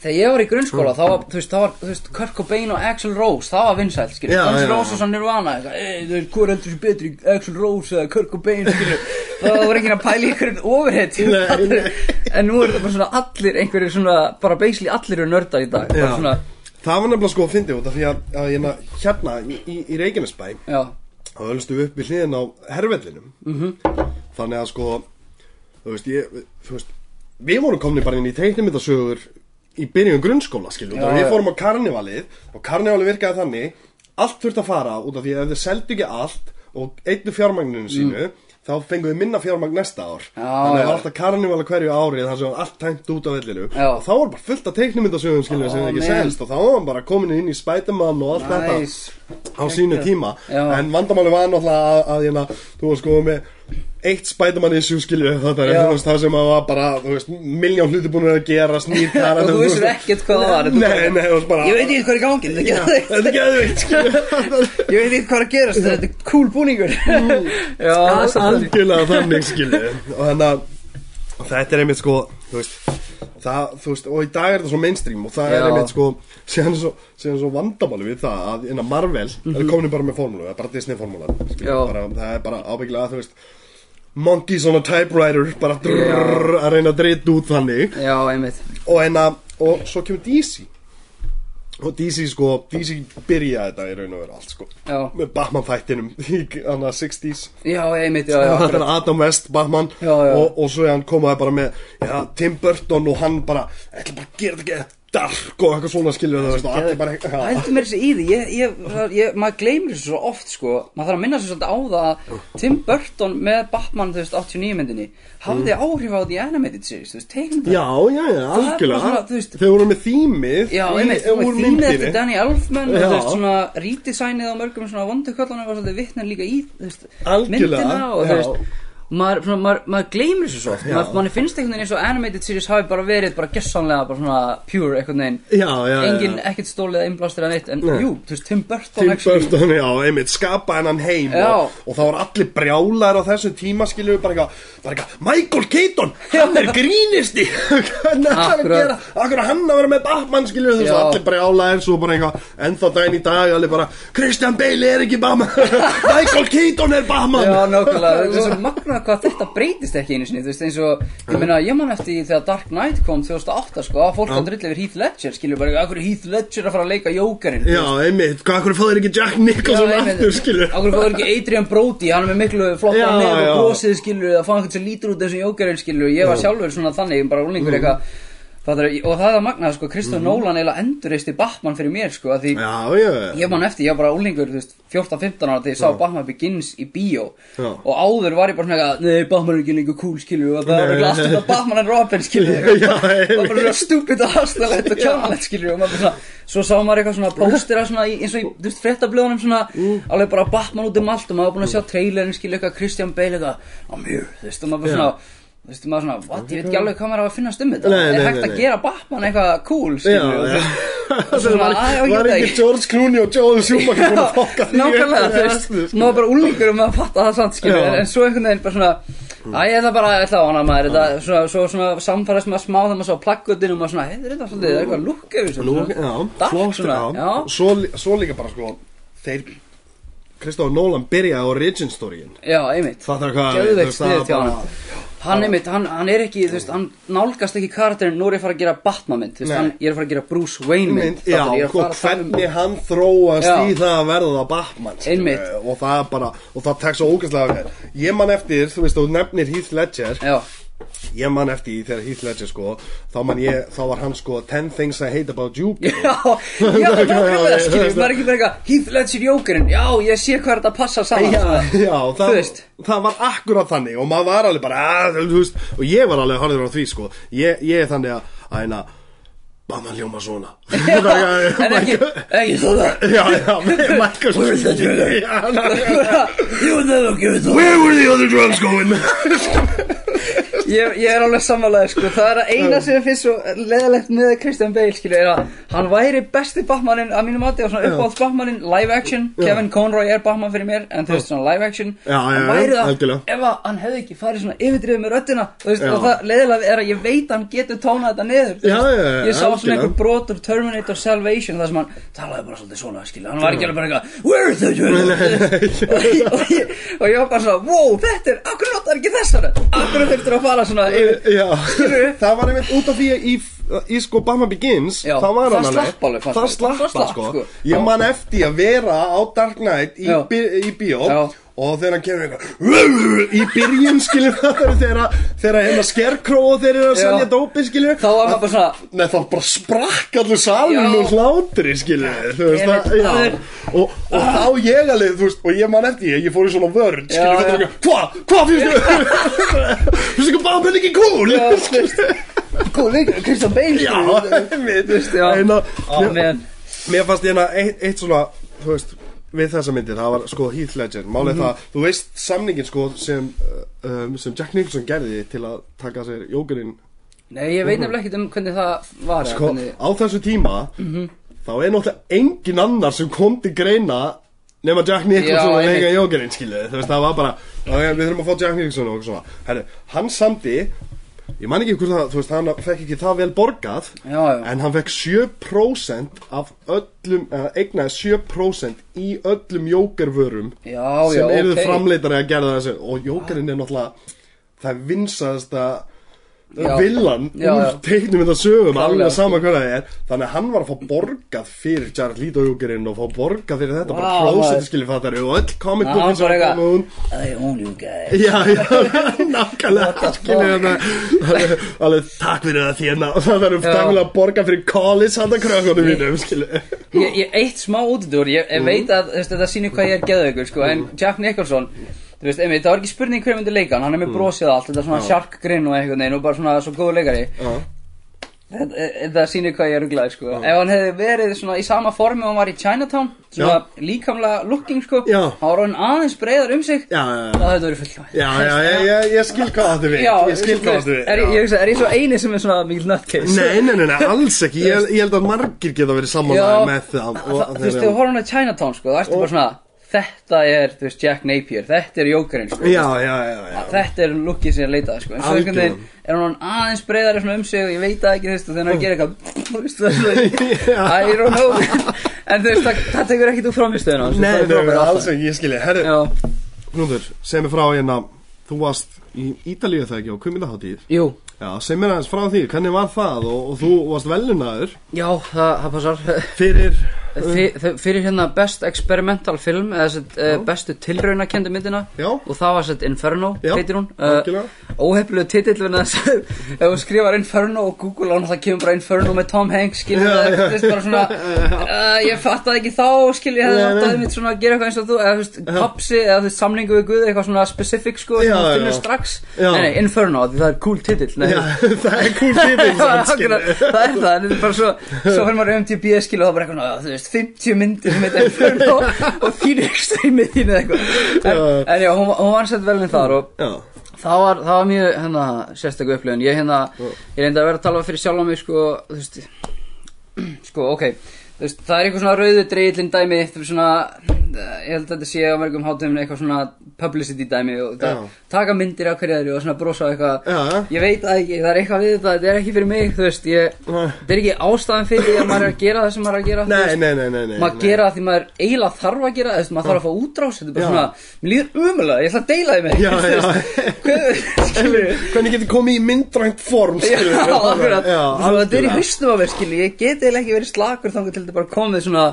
[SPEAKER 1] þegar ég var í grunnskóla, þá var, þú veist, þá var, þú veist, Kurt Cobain og Axl Rose, það var vinsælt, skilju,
[SPEAKER 2] Já,
[SPEAKER 1] Axl Rose og svo Nirvana, eitthvað, þú hvað heldur sér betri, Axl Rose eða Kurt Cobain, skilju, það var enginn að pæla í einhverjum overhead, en nú er þetta bara svona allir, einhverjir svona, bara basically allir eru nördar í dag, bara svona,
[SPEAKER 2] Það var nefnilega sko að fyndi út af því að, að hérna, hérna í, í, í Reykjanesbæ þá ölstu upp við hliðin á herrvellinum -hmm. þannig að sko þú veist, ég, þú veist við vorum komni bara inn í teiknumyndasögur í byrjun grunnskóla, skiljum
[SPEAKER 1] Já,
[SPEAKER 2] við fórum á karnivalið og karnivalið virkaði þannig allt þurfti að fara út af því að ef þið seldu ekki allt og einnu fjármagninu sínu þá fengum við minna fjármagn næsta ár.
[SPEAKER 1] Mm. Já,
[SPEAKER 2] þannig að alltaf karnivala hverju árið sem var allt tæmt út af vellinu og þá var bara fullt af teiknumyndasögum skiljum sem
[SPEAKER 1] Ó,
[SPEAKER 2] ekki selst. Og þá var hann bara komin inn í Spiderman og allt þetta
[SPEAKER 1] Nice.
[SPEAKER 2] á sínu tíma.
[SPEAKER 1] Já.
[SPEAKER 2] en vandamáli var náttúrulega að, að hérna, þú var sko með eitt Spiderman issue skilju þetta er veist, það sem að var bara veist, miljón hluti búin að gera snýr
[SPEAKER 1] Og þú vissir ekkert hvað það var
[SPEAKER 2] nei, nei, bara
[SPEAKER 1] Ég veit ekki hvað er í gangi, þetta er
[SPEAKER 2] er skilju.
[SPEAKER 1] Ég veit ekki hvað er að gerast, þetta er cool búningur. Það er svolítið
[SPEAKER 2] algjörlega þannig skilju. Og þannig að þetta er einmitt sko veist, það, veist, og í dag er þetta svo mainstream og það er
[SPEAKER 1] Já.
[SPEAKER 2] einmitt sko síðan svo, svo vandamáli við það að innan Marvel er komin bara með formúlu, það er bara Disney formúla
[SPEAKER 1] Mhm.
[SPEAKER 2] Það er bara ábyggilega þú veist monkeys on a typewriter bara drrrr, að reyna að drita út þannig.
[SPEAKER 1] Já, einmitt.
[SPEAKER 2] Og, enna, og svo kemur DC og DC sko DC byrjaði þetta í raun og veru allt sko.
[SPEAKER 1] Já,
[SPEAKER 2] með Batman þættinum í annað 60s
[SPEAKER 1] já, einmitt, já, já
[SPEAKER 2] þetta er. Adam West, Batman.
[SPEAKER 1] Já, já.
[SPEAKER 2] Og, og svo hann komaði bara með ja, Tim Burton og hann bara ætla bara að gera þetta dark og eitthvað svona skilur það já.
[SPEAKER 1] Hældu mér þessi í því, ég, ég, það- ég, maður gleymir þessu svo oft sko Maður þarf að minna sér svolítið á það að Tim Burton með Batman, þú veist, 89 myndinni Hafði áhrif á því animated series, þú veist, teiknum
[SPEAKER 2] já, já, já,
[SPEAKER 1] Það bara
[SPEAKER 2] algjörlega þau voru með þýmið
[SPEAKER 1] Já, einmitt,
[SPEAKER 2] úr
[SPEAKER 1] þú veist, þýmið eftir Danny Elfman
[SPEAKER 2] Já.
[SPEAKER 1] þú veist, svona rítisænið á mörgum svona vonduköllunum var svolítið vittnar líka í, þú veist, myndina og
[SPEAKER 2] já.
[SPEAKER 1] þú veist maður, svona, maður, maður gleymir þessu svo oft
[SPEAKER 2] Já.
[SPEAKER 1] maður, manni finnst einhvern veginn eins og animated series hafi bara verið bara gessanlega bara svona pure einhvern veginn
[SPEAKER 2] já, já, já,
[SPEAKER 1] engin ekkert stólið eða innblástur eða neitt en
[SPEAKER 2] Nei.
[SPEAKER 1] jú, þú veist, Tim Burton
[SPEAKER 2] Tim
[SPEAKER 1] actually-
[SPEAKER 2] Burton, já, einmitt, skapa hennan heim
[SPEAKER 1] Já.
[SPEAKER 2] og, og það var allir brjálar á þessum tíma skilju bara eitthvað, bara eitthvað Michael Keaton, hann er grínisti hvernig er að
[SPEAKER 1] Akkurat.
[SPEAKER 2] gera akkur hann að vera með Batman skilju þú veist,
[SPEAKER 1] Já.
[SPEAKER 2] allir brjálar svo bara eitthvað ennþá daginn í dag, allir bara Christian Bale er ekki Batman Michael Keaton er Batman
[SPEAKER 1] Já, nákvæmlega, það er svo magnað hvað þetta breytist ekki einu sinni, þú veist, eins og ég meina, ég man eftir þegar Dark Knight kom 2008, sko, að fólk að drulli yfir Heath Ledger, skilju bara, akkur er Heath Ledger að fara að leika Jókerinn,
[SPEAKER 2] Já, einmitt, hvað akkur fáður ekki Jack Nicholson aftur skilju
[SPEAKER 1] Akkur fóður ekki Adrian Brody, hann er með miklu flotta
[SPEAKER 2] Já,
[SPEAKER 1] nefn og
[SPEAKER 2] já.
[SPEAKER 1] brosið skilur að fá einhvern sem lítur út eins og jókerinn skilur. Ég var sjálfur svona þannig, bara úlingur eitthvað Fattar, og það er magnað sko, Kristofur Nolan eiginlega endurreisti Batman fyrir mér sko, að því
[SPEAKER 2] Já, já,
[SPEAKER 1] ég man eftir, ég var bara veist, 14-15 ára þegar ég sá Batman Begins í bíó.
[SPEAKER 2] Já.
[SPEAKER 1] og áður var ég bara svona eitthvað, nei, Batman er ekki lengur cool skilur og það var bara allt þetta Batman and Robin
[SPEAKER 2] Já,
[SPEAKER 1] það var bara svona stúpid og hastalegt og kjánalegt skilur og maður bara svona, svo sá maður eitthvað svona póstera svona í, eins og í, fréttablöðunum svona alveg bara Batman út um allt og maður var búin að sjá trailerin skilur eitthvað Christian Bale eitthvað, I'm here, þú veist, og maður bara svona Þú veist, maður svona, what, ég veit ekki alveg hvað maður á að finnast um þetta.
[SPEAKER 2] Nei,
[SPEAKER 1] Er
[SPEAKER 2] nei,
[SPEAKER 1] hægt
[SPEAKER 2] nei,
[SPEAKER 1] að
[SPEAKER 2] nei.
[SPEAKER 1] gera Batman eitthvað cool,
[SPEAKER 2] Já,
[SPEAKER 1] skilur
[SPEAKER 2] já.
[SPEAKER 1] og
[SPEAKER 2] Það var,
[SPEAKER 1] "Æ, já, ég
[SPEAKER 2] var
[SPEAKER 1] veit
[SPEAKER 2] ekki
[SPEAKER 1] ekki."
[SPEAKER 2] George Clooney og Joel Schumacher búin að fokka því
[SPEAKER 1] Nákvæmlega,
[SPEAKER 2] upp
[SPEAKER 1] þú veist,
[SPEAKER 2] restina, sko.
[SPEAKER 1] bara úlingur um að fatta það samt, skilur,
[SPEAKER 2] Já.
[SPEAKER 1] en, svo einhvern veginn bara svona, að ég ætla bara, ég ætla á hana maður, þetta, svona, svo svona samfærast maður smá þegar maður sá plaggutinn og maður svona, heitir þetta svolítið, það er eitthvað lukk yfir þessu,
[SPEAKER 2] Nú,
[SPEAKER 1] svona,
[SPEAKER 2] já,
[SPEAKER 1] dark
[SPEAKER 2] flott,
[SPEAKER 1] svona,
[SPEAKER 2] já.
[SPEAKER 1] já,
[SPEAKER 2] Svo, lí- svo líka bara sko Þeir Kristofur Nolan byrjaði á origin storyin.
[SPEAKER 1] Já, einmitt,
[SPEAKER 2] Fattar hvað þú
[SPEAKER 1] geðveikt
[SPEAKER 2] það
[SPEAKER 1] sniðið hjá
[SPEAKER 2] bara-
[SPEAKER 1] hann, einmitt, hann, hann er ekki, þú veist, hann nálgast ekki karakterinn, nú er ég að fara að gera Batman mynd, veist, hann, ég er að fara að gera Bruce Wayne mynd,
[SPEAKER 2] já, og
[SPEAKER 1] um-
[SPEAKER 2] hvernig hann þróast
[SPEAKER 1] Já.
[SPEAKER 2] í það að verða Batman við, og það er bara, og það tek svo ógæslega ég man eftir, þú veist, þú nefnir Heath Ledger.
[SPEAKER 1] Já,
[SPEAKER 2] ég man eftir því þegar Heath Ledger sko þá man ég, þá var hann sko 10 things I hate about you
[SPEAKER 1] Já, já, nákvæmlega, skiljum, maður er ekki bara eitthvað Heath Ledger Jókerinn, já, ég sé hvað þetta passar saman
[SPEAKER 2] Já,
[SPEAKER 1] svona.
[SPEAKER 2] já, það, það var akkurat þannig og maður var alveg bara, að, þú veist, og ég var alveg harður á því, sko, ég, ég er þannig að, að Batman hljóma svona.
[SPEAKER 1] Já, en ekki, ekki svona.
[SPEAKER 2] Já, já, Michael
[SPEAKER 1] Where's the driller?
[SPEAKER 2] Já, ná-
[SPEAKER 1] You never give it up
[SPEAKER 2] Where were the other drugs going?
[SPEAKER 1] ég, ég er alveg sammálaður sko. Það er eina sem ég finnst svo leðalegt með Christian Bale skilju er að hann væri besti Batmanin að mínum mati og svona uppáhalds Batmanin live action. Kevin Conroy er Batman fyrir mér en þú veist svona live action.
[SPEAKER 2] Já, já,
[SPEAKER 1] Hann
[SPEAKER 2] já,
[SPEAKER 1] væri það ef að hann hefði ekki farið svona yfirdrifið með röddina þú veist,
[SPEAKER 2] Já.
[SPEAKER 1] og það leðilega er að ég veit hann getur tónað þetta niður
[SPEAKER 2] Já, já, já,
[SPEAKER 1] sá svona einhver brot úr Terminator Salvation þar sem hann talaði bara svolítið svona skilju hann var ekki alveg bara eitthvað where the driller og, ég- og, ég- og ég var bara svona wow þetta er, akkur notar ekki þessari. Akkur þurftur að fara svona yfir
[SPEAKER 2] Já,
[SPEAKER 1] Skilurðu?
[SPEAKER 2] það var einmitt út af því að í, í sko Batman Begins
[SPEAKER 1] Já,
[SPEAKER 2] þá var
[SPEAKER 1] það
[SPEAKER 2] hann alveg
[SPEAKER 1] alveg,
[SPEAKER 2] það slapp,
[SPEAKER 1] Það slapp,
[SPEAKER 2] sko.
[SPEAKER 1] sko.
[SPEAKER 2] ég man eftir að vera á Dark Knight í, í bíó og þegar hann kemur eitthvað í byrjun skilur það er þegar hérna Scarecrow og þeir eru að
[SPEAKER 1] Já.
[SPEAKER 2] selja dópi skilur
[SPEAKER 1] Þá var maður bara svona
[SPEAKER 2] Nei, þá bara sprakk allur salun og hlátri, veist það,
[SPEAKER 1] það. Er-
[SPEAKER 2] og, þá ég alveg, þú veist, og ég man eftir ég, ég fór í svona
[SPEAKER 1] já.
[SPEAKER 2] veist, hvað, hvað finnst þú þú bara menn ekki cool?
[SPEAKER 1] Já, þú veist Góð leikur, Kristján Bein
[SPEAKER 2] já, einmitt,
[SPEAKER 1] veist, já.
[SPEAKER 2] En að-
[SPEAKER 1] Á,
[SPEAKER 2] mér-
[SPEAKER 1] men
[SPEAKER 2] mér fannst hérna eitt, eitt svona, þú veist við þessa myndir, það var sko Heath Ledger málið
[SPEAKER 1] Mhm.
[SPEAKER 2] það, þú veist samningin sko sem, uh, um, sem Jack Nicholson gerði til að taka sér jókerinn
[SPEAKER 1] Nei, ég veit nefnilega ekkert um hvernig það var eða
[SPEAKER 2] sko,
[SPEAKER 1] hvernig...
[SPEAKER 2] á þessu tíma
[SPEAKER 1] Mhm.
[SPEAKER 2] þá er náttúrulega engin annar sem kom til greina nema Jack Nicholson
[SPEAKER 1] Já,
[SPEAKER 2] að leika
[SPEAKER 1] einmitt.
[SPEAKER 2] jókerinn skilið þú veist það var bara, ok, við þurfum að fá Jack Nicholson og eitthvað svona, herru, hann samdi ég man ekki hvort það, þú veist, hann fekk ekki það vel borgað
[SPEAKER 1] Já, já
[SPEAKER 2] en hann fekk 7% af öllum, eða eignaði 7% í öllum jókervörum
[SPEAKER 1] Já, já,
[SPEAKER 2] sem eru
[SPEAKER 1] ok
[SPEAKER 2] framleitari að gera þessu og jókerinn er náttúrulega það vinsaðasta. Villan úr teiknum þetta sögum
[SPEAKER 1] Klárlega,
[SPEAKER 2] alveg
[SPEAKER 1] sko.
[SPEAKER 2] sama hvað það er. Þannig að hann var að fá borgað fyrir Jared Leto jókerinn og fá borgað fyrir þetta bara
[SPEAKER 1] Vá,
[SPEAKER 2] prósett
[SPEAKER 1] maður.
[SPEAKER 2] skilur fattari og öll comic
[SPEAKER 1] bara
[SPEAKER 2] var
[SPEAKER 1] eitthvað-
[SPEAKER 2] komin út
[SPEAKER 1] I own you guys
[SPEAKER 2] Já, já, nákvæmlega skilur þetta alveg, takk fyrir það þérna og það
[SPEAKER 1] Já.
[SPEAKER 2] takk fyrir að borga fyrir college handa krökkunum mínum skilur.
[SPEAKER 1] ég, eitt smá útidúr, ég,
[SPEAKER 2] Mm.
[SPEAKER 1] ég veit að þetta sýnir hvað ég er geðaugur sko, en Jack Nicholson þú veist, einmitt, það var ekki spurning hver myndi leika hann, er með brosið og allt, þetta er svona shark grin og einhvern veginn og bara svona svo góður leikari. Þetta, þetta sýnir hvað ég er rugglaði sko. ef hann hefði verið svona í sama formi og hann var í Chinatown, svona líkamlega looking sko, hann var hann aðeins breiðar um sig,
[SPEAKER 2] já, já,
[SPEAKER 1] það hefði verið fullkomið
[SPEAKER 2] já, já, ég, skil hvað þetta við. Ég skil hvað
[SPEAKER 1] veist,
[SPEAKER 2] þetta við
[SPEAKER 1] er, ég, hugsa, er ég svo eini sem er svona mikil nutcase?
[SPEAKER 2] Nei, nei, nei, nei, alls ekki. Ég, held að margir geta verið sammálaði Það
[SPEAKER 1] þegar það þetta er, þú veist, Jack Napier. Þetta er jókerinn, sko.
[SPEAKER 2] Já, já, já, já.
[SPEAKER 1] Þetta er lukkið sem ég leitaði, sko. En svo einhvern veginn er hann aðeins svona um sig og ég veit það ekki, þú veist, og þegar hann gerir eitthvað þú veist, það er I don't know. En þú veist, það, það tekur ekkit úr framistöðuna
[SPEAKER 2] Nei, nei, nei, alls ekki, ég skilji. Herri, Knúður, segð mér frá hérna Þú varst í Ítalíu það ekki á kvimindaháttíð
[SPEAKER 1] jú,
[SPEAKER 2] Já, segð mér aðeins frá því, hvernig var það og, og þú varst velunaður
[SPEAKER 1] já, það, það passar
[SPEAKER 2] fyrir
[SPEAKER 1] Fyr, fyrir hérna best experimental film eða sett, uh, bestu tilraunakendu myndina
[SPEAKER 2] Já.
[SPEAKER 1] og það var sett Inferno heitir hún.
[SPEAKER 2] Algjörlega.
[SPEAKER 1] óhefnilega titill verið þess að ef þú skrifar Inferno og Google hann það kemur bara Inferno með Tom Hanks skilur
[SPEAKER 2] Já,
[SPEAKER 1] það bara svona uh, ég fattaði ekki þá skilur ég hefði
[SPEAKER 2] Nei,
[SPEAKER 1] átt
[SPEAKER 2] nei.
[SPEAKER 1] að mitt svona að gera eitthvað eins og þú eða þú veist papsi eða þú veist samlingu við Guð eitthvað svona specific sko
[SPEAKER 2] Já,
[SPEAKER 1] nei nei Inferno það er cool titill
[SPEAKER 2] það er cool
[SPEAKER 1] akkurat, það er það, en þetta er bara svo Svo fyrir maður um til BS skil og það er bara eitthvað, "Já, þú veist, 50 myndir sem þetta fyrir og, og Phoenix í miðinu eitthvað. En, en já, hún, hún var sett vel með þar og það var, það var mjög, hérna, sérstaklega upplifun. Ég hérna, ég reyndi að vera að tala fyrir sjálf á mig, sko, þú veist Sko, ok, þú veist, það er eitthvað svona rauðu dreigillin dæmi Þú veist svona, ég held að þetta sé á mörgum hátum eitthvað svona publicity dæmi og það, taka myndir af hverju þeirri og svona brosa eitthvað.
[SPEAKER 2] Já, já.
[SPEAKER 1] Ég veit það ekki, það er eitthvað við þetta, þetta er ekki fyrir mig, þú veist, ég, þetta er ekki ástæðan fyrir því að maður er að gera það sem maður er að gera,
[SPEAKER 2] nei,
[SPEAKER 1] veist,
[SPEAKER 2] nei, nei, nei, nei
[SPEAKER 1] maður
[SPEAKER 2] nei.
[SPEAKER 1] gera það því maður eiginlega þarf að gera það, maður þarf að fá útrás, þetta er bara
[SPEAKER 2] Já.
[SPEAKER 1] svona, mér líður umulega, ég ætla að deila skilur við,
[SPEAKER 2] Hvernig getur komið í myndrænt form
[SPEAKER 1] þetta er í hausnum á mér, skilur, ég get eiginlega ekki verið slakur þangar til þetta bara komið svona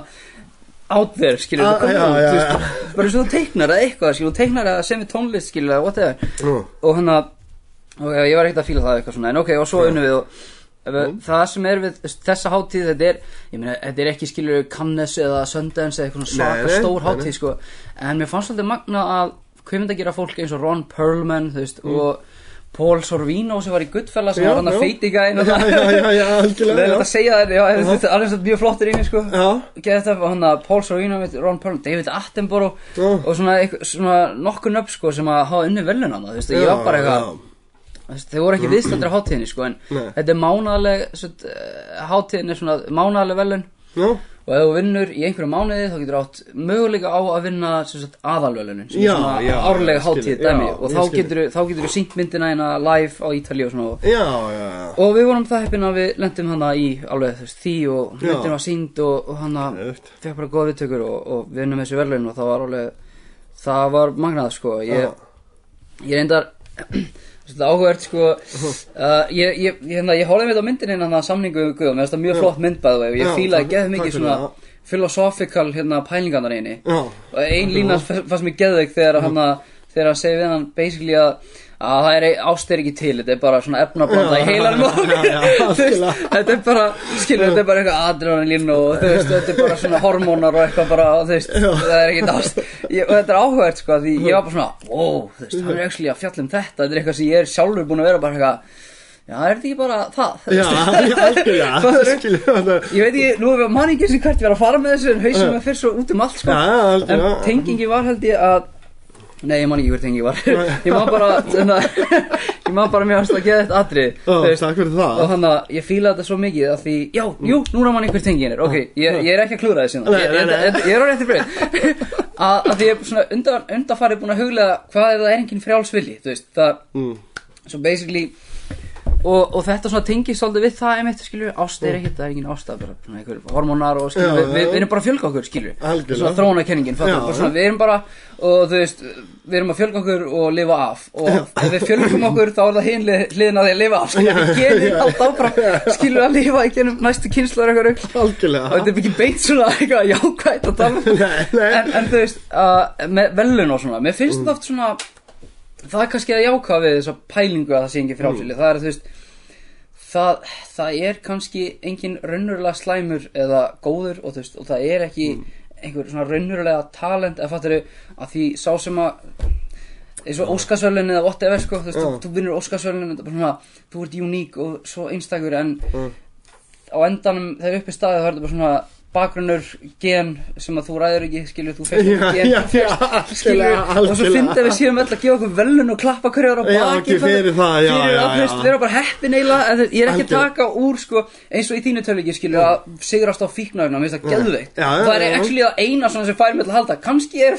[SPEAKER 1] out there, skilur,
[SPEAKER 2] Ah, já,
[SPEAKER 1] út,
[SPEAKER 2] já,
[SPEAKER 1] þú veist, bara svo þú teiknar eða eitthvað, skilur, þú teiknar eða sem er tónlist, skilur, eða whatever,
[SPEAKER 2] Nú.
[SPEAKER 1] og hann að og ég var ekkert að fíla það eitthvað svona. En ok, og svo unnum við og ef- það sem er við þessa hátíð þetta er, ég meina, þetta er ekki skilur Cannes eða Sundance eða eitthvað svona svaka stór
[SPEAKER 2] nei.
[SPEAKER 1] sko. En mér fannst alltaf magna að hvað myndi að gera fólk eins og Ron Perlman þú veist, og Paul Sorvino sem var í Goodfellas sem
[SPEAKER 2] Já,
[SPEAKER 1] var hann að feiti
[SPEAKER 2] algjörlega
[SPEAKER 1] Leðilegt að segja það, þú veist, alveg mjög flottur inni, sko. Paul Sorvino, Ron Perlman, David Attenborough
[SPEAKER 2] Já.
[SPEAKER 1] og svona, svona nokkur nöfn, sko, sem að hafa unni velun hann, ég var bara eitthvað Þeir voru ekki viðstændir á hátíðinni sko en
[SPEAKER 2] Nei.
[SPEAKER 1] þetta er mánaðaleg sveit, hátíðin er svona mánaðaleg velun
[SPEAKER 2] Já,
[SPEAKER 1] og ef þú vinnur í einhverju mánuði þá getur átt möguleika á að vinna aðalvelunin sem
[SPEAKER 2] Já,
[SPEAKER 1] er svona
[SPEAKER 2] já,
[SPEAKER 1] árlega
[SPEAKER 2] skil,
[SPEAKER 1] dæmi
[SPEAKER 2] já,
[SPEAKER 1] og þá getur þá getur þú sínt myndina hérna live á Ítali og svona og, og við vorum það heppin að við lendum hana í alveg veist, því og myndin var sínd og, og hana fekk bara góð viðtökur og, og við vinnum þessi velun og það var alveg það var magnað sko. Ég, ég reyndar Er áhugavert sko. Uh, Ég, ég, hérna, ég hólaði með þetta á myndinni en þannig að samningu við Guðum, þetta er mjög flott mynd bæðu og ég fílaði
[SPEAKER 2] takk
[SPEAKER 1] mikið svona
[SPEAKER 2] það.
[SPEAKER 1] philosophical hérna pælingarnar eini
[SPEAKER 2] Já.
[SPEAKER 1] og ein lína fannst mér geðið þegar hann að þegar hann segir við hann basically að að það er ást er ekki til, þetta er bara svona efnablanda í heilanum. Og veist,
[SPEAKER 2] algjörlega.
[SPEAKER 1] þetta er bara, skilur, þetta er bara eitthvað adrenalín og veist, þetta er bara svona hormónar og eitthvað bara, þú veist, það er ekkert ást. Ég, og þetta er áhugavert sko, því ég var bara svona wow, þú veist, hann er actually að fjalla um þetta. Þetta er eitthvað sem ég er sjálfur búin að vera bara eitthvað já, er þetta ekki bara það?
[SPEAKER 2] Já, algjörlega
[SPEAKER 1] Ég veit ekki, nú er mann ekki sem hvert var að fara með þessu en hausum er fyrir svo út um allt sko.
[SPEAKER 2] Já, já,
[SPEAKER 1] En tengingi var held ég að Nei, ég man ekki hver tengingi var. Ég man bara þannig, að- Ég man bara mér að geða þetta veist.
[SPEAKER 2] Takk fyrir
[SPEAKER 1] Og
[SPEAKER 2] það
[SPEAKER 1] þannig að ég fíla þetta svo mikið að því, já, jú, núna man einhver tengin er. Ok, ég, ég er ekki að klúra þessi ég, ég, ég er á rétti breyð að, því ég er undanfarið búin að huglega hvað ef það er engin frjálsvilji Þú veist, það
[SPEAKER 2] Mm.
[SPEAKER 1] Svo basically og, og þetta svona tengir svolítið við það einmitt, skilju, ást er ekkert, það er engin ást bara svona einhver hormónar og skilju, við, við, erum bara að fjölga okkur, skilju svona svona, við erum bara og þú veist, við erum að fjölga okkur og lifa af. Og ef við fjölgum okkur þá er það hinn hliðin að því að lifa af skilju, við genið allt áfram skilju að lifa í genum næstu kynsluður eitthvað. Rugl og þetta er ekki beint svona eitthvað jákvætt að tala um. En, en þú veist, uh, með velun og svona mér finnst þetta oft svona það er kannski að jákvæða við þessa pælingu að það sé engin frjálsili það er þú veist það, það er kannski engin raunverulega slæmur eða góður og, veist, og það er ekki einhver svona raunverulega talent eða fattur að því sá sem að eins og Óskarsvölun eða whatever sko, þú veist,
[SPEAKER 2] Já.
[SPEAKER 1] þú, vinnur Óskarsvölun þetta er bara svona, þú ert uník og svo einstakur en
[SPEAKER 2] Mm.
[SPEAKER 1] á endanum þegar uppi staðið þá er þetta bara svona bakgrunnur gen sem að þú ræður ekki skilur þú fyrst
[SPEAKER 2] Já,
[SPEAKER 1] gen
[SPEAKER 2] já, já,
[SPEAKER 1] skilur.
[SPEAKER 2] algjörlega,
[SPEAKER 1] og svo finnst við séum öll að gefa okkur velun og klappa hverjar á baki
[SPEAKER 2] ekki fyrir það, já,
[SPEAKER 1] fyrir
[SPEAKER 2] já,
[SPEAKER 1] að
[SPEAKER 2] já.
[SPEAKER 1] vera bara heppin eiginlega en ég er ekki að taka úr sko eins og í þínu tölugi skilur að sigrast á fíknöfna mér finnst það
[SPEAKER 2] já,
[SPEAKER 1] það er actually það eina svona sem fær mig til að halda kannski er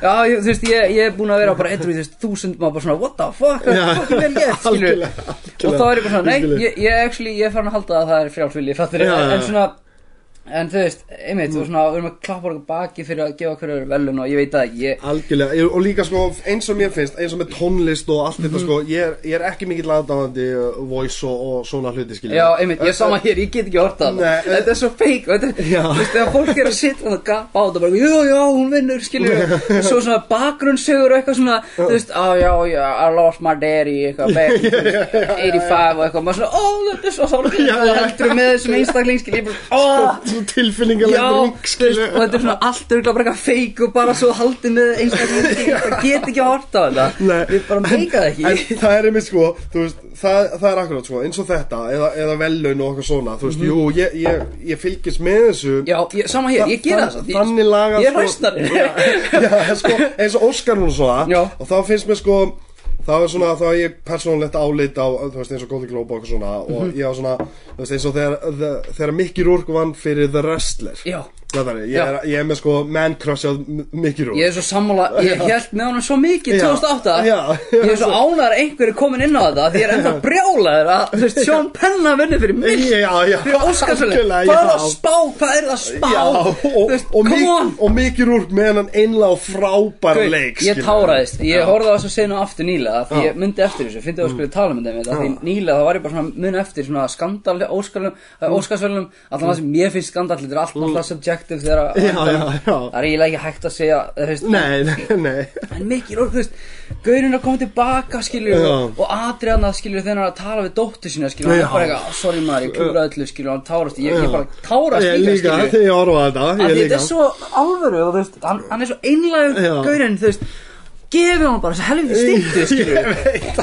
[SPEAKER 1] Það er þú veist ég, ég er búin að vera bara eitthvað þú veist þúsund maður bara svona what the en þú veist, einmitt, og svona, við erum að klappa okkur baki fyrir að gefa hverju velun og ég veit að ég,
[SPEAKER 2] Algjörlega, Ég- og líka sko eins og mér finnst, eins og með tónlist og allt
[SPEAKER 1] Mhm.
[SPEAKER 2] þetta sko, ég er, ég er ekki mikill aðdáðandi uh, voice og, og svona hluti skilja
[SPEAKER 1] já, einmitt, ég er sama hér, ég get ekki horta það,
[SPEAKER 2] Nei,
[SPEAKER 1] þetta er svo og þetta er, þú veist, þegar fólk er að sitja og gapa á þetta, bara, já, já, hún vinnur, skilur við, svo svona bakgrunnsögur og eitthvað svona, þú veist, á, já, já, I lost my daddy, eitthvað, back in 85 og eitthvað, maður svona, ó, þetta er svo sálfið,
[SPEAKER 2] Já,
[SPEAKER 1] og
[SPEAKER 2] já.
[SPEAKER 1] heldur með þessum einstakling, skilur, ég bara, ó,
[SPEAKER 2] Svo tilfinningalega rung
[SPEAKER 1] veist, og þetta er svona allt er bara eitthvað feik og bara svo haldið með einstaklega það get ekki að horta á þetta. Við bara meika það
[SPEAKER 2] En
[SPEAKER 1] ekki
[SPEAKER 2] það er einmitt sko, veist, það, það er akkurat sko, eins og þetta, eða, eða velun og eitthvað svona, þú veist, jú, ég, ég, ég fylgist með þessu.
[SPEAKER 1] Já, ég, sama hér, ég gera það
[SPEAKER 2] Þannig lagað
[SPEAKER 1] ég er hraustnari
[SPEAKER 2] Já, sko, eins og Óskar hún og svona. Og þá finnst mér sko þá er svona, þá er ég persónulegt álit á, þú veist, eins og Golden Globe og eitthvað svona og
[SPEAKER 1] Mhm.
[SPEAKER 2] ég á svona, þú veist, eins og þegar, þegar Mickey Rourke vann fyrir The Wrestler
[SPEAKER 1] já,
[SPEAKER 2] Það er, ég
[SPEAKER 1] Já.
[SPEAKER 2] er, ég er með sko man crush á M- Mickey Rourke
[SPEAKER 1] ég er svo sammála ég held með honum svo mikið
[SPEAKER 2] Já.
[SPEAKER 1] 2008
[SPEAKER 2] Já.
[SPEAKER 1] ég er svo ánæður að einhver er komin inn á þetta því ég er enda brjálaður að þú veist, Sean Penna vinnur fyrir mig.
[SPEAKER 2] Já, já,
[SPEAKER 1] fyrir
[SPEAKER 2] algjörlega,
[SPEAKER 1] hvað er
[SPEAKER 2] já.
[SPEAKER 1] það að spá, hvað er það að spá?
[SPEAKER 2] Já, og,
[SPEAKER 1] veist,
[SPEAKER 2] og,
[SPEAKER 1] on.
[SPEAKER 2] og Mickey Rourke með hann einlega og frábæra
[SPEAKER 1] Gaur,
[SPEAKER 2] leik
[SPEAKER 1] ég táraðist, ég
[SPEAKER 2] Já.
[SPEAKER 1] horfði á þess að segja nú aftur nýlega því
[SPEAKER 2] Já.
[SPEAKER 1] ég myndi eftir þessu, fyndi að spila tala um þetta einmitt, af því nýlega þá var ég bara svona mun eftir svona skandal
[SPEAKER 2] Mm.
[SPEAKER 1] óskarsvölum allan það sem mér finnst skandal, þetta er allt alltaf subjective þegar það er eiginlega ekki hægt að segja
[SPEAKER 2] Nei, nei, nei
[SPEAKER 1] en mikið rók, þú veist Gaurin er að koma tilbaka, skilju
[SPEAKER 2] Já.
[SPEAKER 1] og, og Adriana, skilju, þegar hann er að tala við dóttur sína, skilju, hann er bara eitthvað, "Ah, sorry maður, ég klúra öllu, skilju, hann tárast ég,
[SPEAKER 2] Já.
[SPEAKER 1] bara tárast
[SPEAKER 2] Ég
[SPEAKER 1] líka,
[SPEAKER 2] þegar ég horfa á þetta
[SPEAKER 1] þetta er svo alvöru þú veist, hann, er svo einlægur
[SPEAKER 2] Já.
[SPEAKER 1] gaurinn, þú veist gefið hann bara þessi helviti stýttu, skilju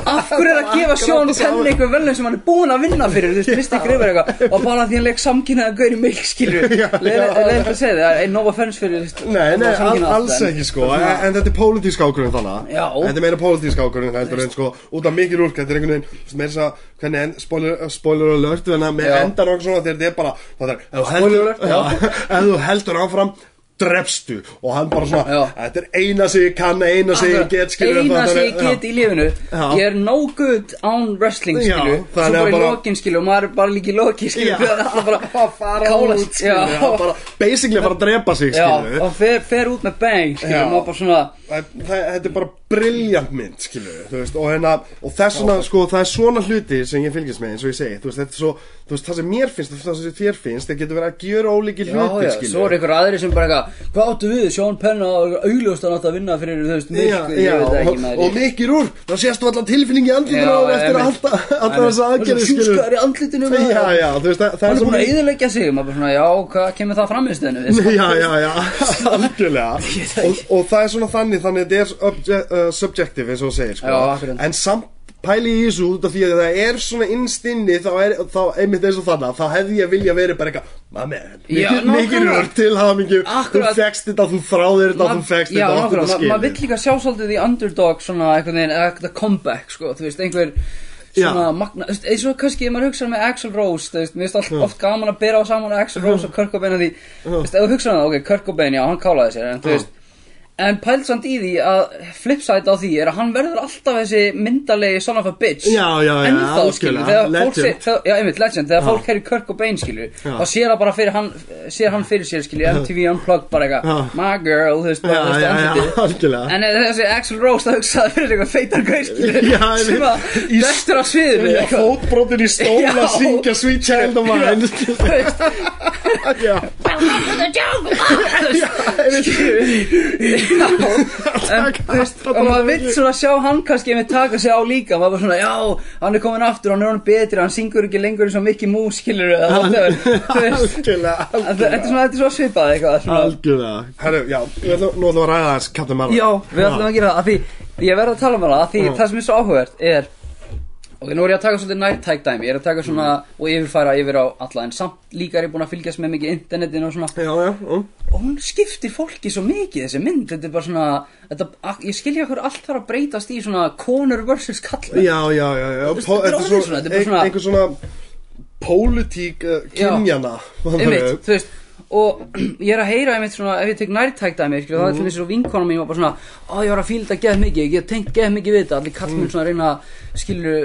[SPEAKER 1] af hverju er að gefa Sjón Penn einhver velum sem hann er búinn að vinna fyrir þú veist, Mystic River eitthvað og bara því hann leik samkynnaða gaur í milk, skilju leiðilegt að segja það, er no offense fyrir
[SPEAKER 2] Nei, nei, alls
[SPEAKER 1] en-
[SPEAKER 2] ekki sko. En, en þetta er pólitísk ákvörðun þannig
[SPEAKER 1] Já.
[SPEAKER 2] Þetta er meira pólitísk ákvörðun heldur en sko út af mikið rúrk, þetta er einhvern veginn meira þess að, hvernig, en, spoiler, alert en að með
[SPEAKER 1] Já.
[SPEAKER 2] endar eitthvað svona, þegar þetta er bara já, drefstu og hann bara svona,
[SPEAKER 1] Já.
[SPEAKER 2] þetta er eina sem ég kann eina sem ég get skilur
[SPEAKER 1] eina sem ég get í lífinu.
[SPEAKER 2] Já.
[SPEAKER 1] ég er no good án wrestling
[SPEAKER 2] Já,
[SPEAKER 1] skilu svo bara í
[SPEAKER 2] bara-
[SPEAKER 1] lokin skilu og maður er bara líka í loki skilu
[SPEAKER 2] Já.
[SPEAKER 1] það er alltaf bara
[SPEAKER 2] að fara
[SPEAKER 1] kálast,
[SPEAKER 2] út skilur,
[SPEAKER 1] já.
[SPEAKER 2] já, bara basically fara að drepa sig
[SPEAKER 1] já,
[SPEAKER 2] skilur
[SPEAKER 1] og fer, fer út með bang skilu
[SPEAKER 2] Já.
[SPEAKER 1] og maður bara svona
[SPEAKER 2] þetta er bara brilljant mynd skilur, þú veist, og, hérna, og þess vegna sko, það er svona hluti sem ég fylgist með eins og ég segi, veist, þetta er svo veist, það sem mér finnst það sem þér finnst það getur verið að gjöra ólíki
[SPEAKER 1] Já,
[SPEAKER 2] hluti
[SPEAKER 1] já, svo er einhver aðri sem bara eitthvað Hvað áttu við, Sean Penn og augljóst hann átt að vinna fyrir, þú veist,
[SPEAKER 2] og, mikið rúr, þá sést þú allan tilfinningi andlutur
[SPEAKER 1] Já,
[SPEAKER 2] á eftir alltaf þess aðgerði
[SPEAKER 1] Sjúskar í andlitinu
[SPEAKER 2] það,
[SPEAKER 1] er búin að eyðileggja sig Maður bara svona, já, hvað kemur það fram í stöðinu
[SPEAKER 2] Já, já, já, algjörlega. Og, og það er svona þannig, þannig að þetta er obje, uh, subjective eins og segir sko. En samt pæli í þessu út af því að það er svona innstinni þá er, þá einmitt eins og þannig þá hefði ég vilja verið bara eitthvað maður, mikið rör til hafa mikið þú fegst þetta, þú þráðir þetta, þú fegst þetta og
[SPEAKER 1] nákvæmlega,
[SPEAKER 2] þetta
[SPEAKER 1] ma- maður vill líka sjá svolítið í underdog svona veginn, eða eitthvað comeback, sko, þú veist, einhver svona magna, þú veist, eins og kannski ef maður hugsa með Axl Rose, þú veist, mér finnst oft, oft gaman að bera á saman Axl Rose og Kurt Cobain að því, þú veist, ef þú hugsa um það, ok, Kurt Cobain, já, hann kálaði sér, en þú veist En pælt samt í því að flipside á því er að hann verður alltaf þessi myndalegi son of a bitch.
[SPEAKER 2] Já, já, já,
[SPEAKER 1] Ennþá, skilur, þegar fólk
[SPEAKER 2] legend.
[SPEAKER 1] sé, þegar, Já, einmitt, legend, þegar fólk heyri Kirk Cobain, skilur
[SPEAKER 2] Já.
[SPEAKER 1] og sér það bara fyrir hann sér hann fyrir sér, skilur, MTV Unplugged bara
[SPEAKER 2] Já.
[SPEAKER 1] eitthvað, my girl, þú veist,
[SPEAKER 2] Já,
[SPEAKER 1] bara, þú veist,
[SPEAKER 2] já, já,
[SPEAKER 1] andlitið.
[SPEAKER 2] algjörlega.
[SPEAKER 1] En þessi Axl Rose það hugsaði fyrir eitthvað feitar gaur, skilur
[SPEAKER 2] Já,
[SPEAKER 1] sem
[SPEAKER 2] einmitt.
[SPEAKER 1] að
[SPEAKER 2] Í-
[SPEAKER 1] vestur á sviðinu
[SPEAKER 2] Já,
[SPEAKER 1] eitthvað.
[SPEAKER 2] fótbrotin í stól
[SPEAKER 1] Já.
[SPEAKER 2] að syngja Sweet Child of Mine.
[SPEAKER 1] Þú veist,
[SPEAKER 2] Já,
[SPEAKER 1] en veist, og maður vill svona sjá hann kannski með taka sig á líka maður bara svona, já, hann er komin aftur hann er hann betri, hann syngur ekki lengur eins og Mickey Mouse skilur Þetta er svona, er svipað eitthvað
[SPEAKER 2] Herru, já, við nú ætlum við að ræða þess Captain Marvel.
[SPEAKER 1] Já, við ætlum að gera það, af því ég verð að tala um af því það sem er svo áhugavert er Ok, nú er ég að taka svolítið nærtæk dæmi, ég er að taka svona og yfirfæra yfir á alla, en samt líka er ég búin að fylgjast með mikið internetinu og svona.
[SPEAKER 2] Já, já, já.
[SPEAKER 1] Og hún skiptir fólki svo mikið þessi mynd, þetta er bara svona þetta, ég skilja okkur allt þarf að breytast í svona konur versus kallmenn
[SPEAKER 2] Já, já, já, já.
[SPEAKER 1] Þetta er orðið
[SPEAKER 2] svo,
[SPEAKER 1] svona, þetta er bara svona-
[SPEAKER 2] einhver svona Pólitík uh,
[SPEAKER 1] Já.
[SPEAKER 2] kynjana
[SPEAKER 1] einmitt, þú veist og ég er að heyra einmitt svona ef ég tek nærtæk dæmi, skilja, það er til þess að vinkona mín var bara svona, ó ég var að fíla þetta geð mikið ég tengt geð mikið við þetta, allir kallmenn svona reyna skilju,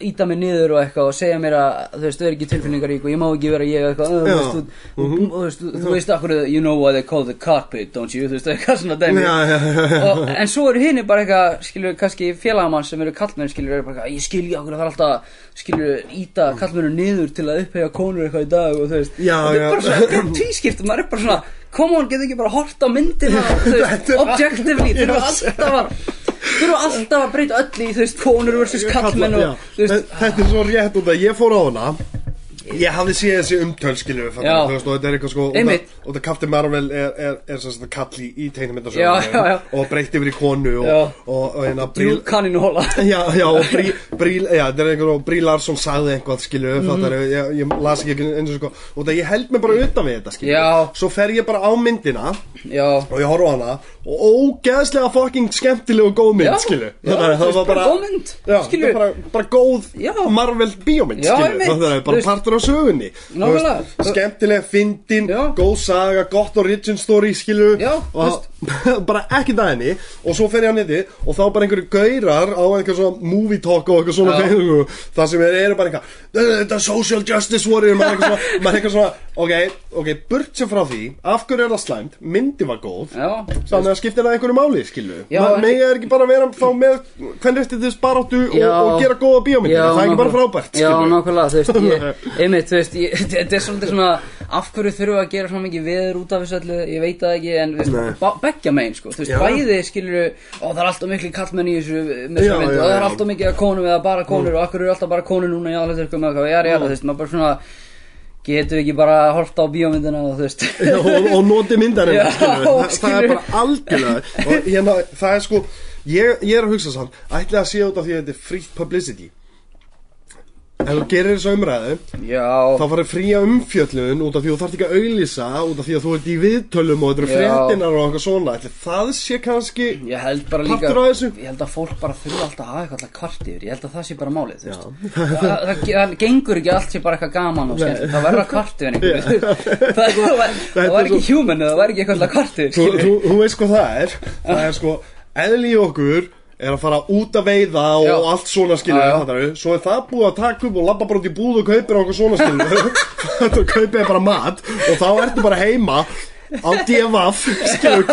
[SPEAKER 1] íta mig niður og eitthvað og segja mér að, þú veist, þau er ekki tilfinningarík og ég má ekki vera ég eitthvað, "Ö, þú veist, þú, þú veist, þú, þú veist akkur you know why they call the cockpit, don't you, þú veist, eitthvað svona dæmi. En svo eru hinn bara eitthvað skilur kannski félagamann sem eru kallmenn skilur eru bara eitthvað, ég skilja okkur að það er alltaf skilur íta kallmennu niður til að upphega konur eitthvað í dag og þú veist.
[SPEAKER 2] Já,
[SPEAKER 1] og þetta er bara svona tvískipt og maður er bara svona come on, getur ekki bara hort á myndina þú veist, objectively þau eru alltaf eru alltaf að breyta öll í þú veist konur versus kallmenn og þú veist.
[SPEAKER 2] Þetta er svo rétt út að ég fór á hana Ég hafði séð þessi umtöl skilju
[SPEAKER 1] Já.
[SPEAKER 2] Þú veist og þetta er eitthvað sko út
[SPEAKER 1] Einmitt.
[SPEAKER 2] af- út að Captain Marvel er, er, er sem sagt kall í, í teiknumyndasögunum og breytti yfir í konu og, og, og, hérna
[SPEAKER 1] Jú,
[SPEAKER 2] bríl
[SPEAKER 1] kanninu hóla
[SPEAKER 2] Já, já, og Brí, Brí, já, þetta er einhver og Brí Larsson sagði eitthvað, skilju,
[SPEAKER 1] Mhm.
[SPEAKER 2] mm -hmm. ég, ég las ekki eins og sko, og það ég held mig bara utan við þetta, skilju,
[SPEAKER 1] Já.
[SPEAKER 2] svo fer ég bara á myndina
[SPEAKER 1] já
[SPEAKER 2] og ég horfa á hana og ógeðslega fucking skemmtileg og góð mynd,
[SPEAKER 1] Já,
[SPEAKER 2] skilju,
[SPEAKER 1] já,
[SPEAKER 2] það,
[SPEAKER 1] veist, bara góð mynd,
[SPEAKER 2] já,
[SPEAKER 1] skilju.
[SPEAKER 2] það er bara, góð. Marvel bíómynd,
[SPEAKER 1] Já,
[SPEAKER 2] skilju,
[SPEAKER 1] einmitt,
[SPEAKER 2] það er bara partur á sögunni, Þú
[SPEAKER 1] Nákvæmlega.
[SPEAKER 2] veist, skemmtileg, fyndin, góð saga, gott origin story, skilju,
[SPEAKER 1] Já,
[SPEAKER 2] og bara ekki henni. Og svo fer ég á neti og þá bara einhverju gaurar á einhver svona movie talk og eitthvað svona fengu, það sem er, eru bara eitthvað þetta er social justice warrior. Maður er eitthvað svona, er svona ok, ok, burt sér frá því af hverju er það slæmt, myndi var góð. Þannig að skiptir það einhverju máli, skilu maður
[SPEAKER 1] en-
[SPEAKER 2] megi er ekki bara að vera þá með hvernig eftir þess baráttu og, og gera góða bíómyndir, það er ekki bara frábært
[SPEAKER 1] Já, nákvæmlega, þú veist, ég, einmitt, þú veist, þetta er svolítið svona, af hverju þurfum við að gera svona mikið veður út af þessu öllu, ég veit það ekki, en, þú veist, beggja megin, sko, þú veist, bæði, skilur, ó, það er alltaf miklu kallmenn í þessu, með
[SPEAKER 2] Já,
[SPEAKER 1] þessu mynd,
[SPEAKER 2] já,
[SPEAKER 1] og það er alltaf mikið að konum eða bara konur, og hverju eru alltaf bara konur núna í aðhaldsverkum eða hvað, þú veist, maður bara svona, getur við ekki bara horft á bíómyndina og, þú veist,
[SPEAKER 2] Já, og, og noti myndar
[SPEAKER 1] Já,
[SPEAKER 2] það, er bara algjörlega og hérna, það er sko ég, ég er að hugsa samt, ætla að sé út af því að þetta er free publicity ef þú gerir þessu umræðu
[SPEAKER 1] Já,
[SPEAKER 2] þá farið fría umfjöllun út af því þú þarft ekki að auglýsa út af því að þú ert í viðtölum og þetta eru
[SPEAKER 1] Já.
[SPEAKER 2] fréttinar og eitthvað svona. Ætli það sé kannski
[SPEAKER 1] ég held bara líka
[SPEAKER 2] Partur af þessu?
[SPEAKER 1] Ég held að fólk bara þurfa alltaf að hafa eitthvað kvart yfir. Ég held að það sé bara málið, þú veist. Það, það, það gengur ekki allt sé bara eitthvað gaman og skemmt. Það verður að kvart yfir einhverju. Það, það, var, það var ekki human það var ekki eitthvað kvart yfir
[SPEAKER 2] þú,
[SPEAKER 1] skilurðu.
[SPEAKER 2] þú, þú veist hvað það er. Það er sko, eðli í okkur er að fara út að veiða og
[SPEAKER 1] Já.
[SPEAKER 2] allt svona skilur svo er það búið að taka upp og labba bara út í búð og kaupir okkur svona skilur þetta kaupir bara mat og þá ertu bara heima á DFF skilur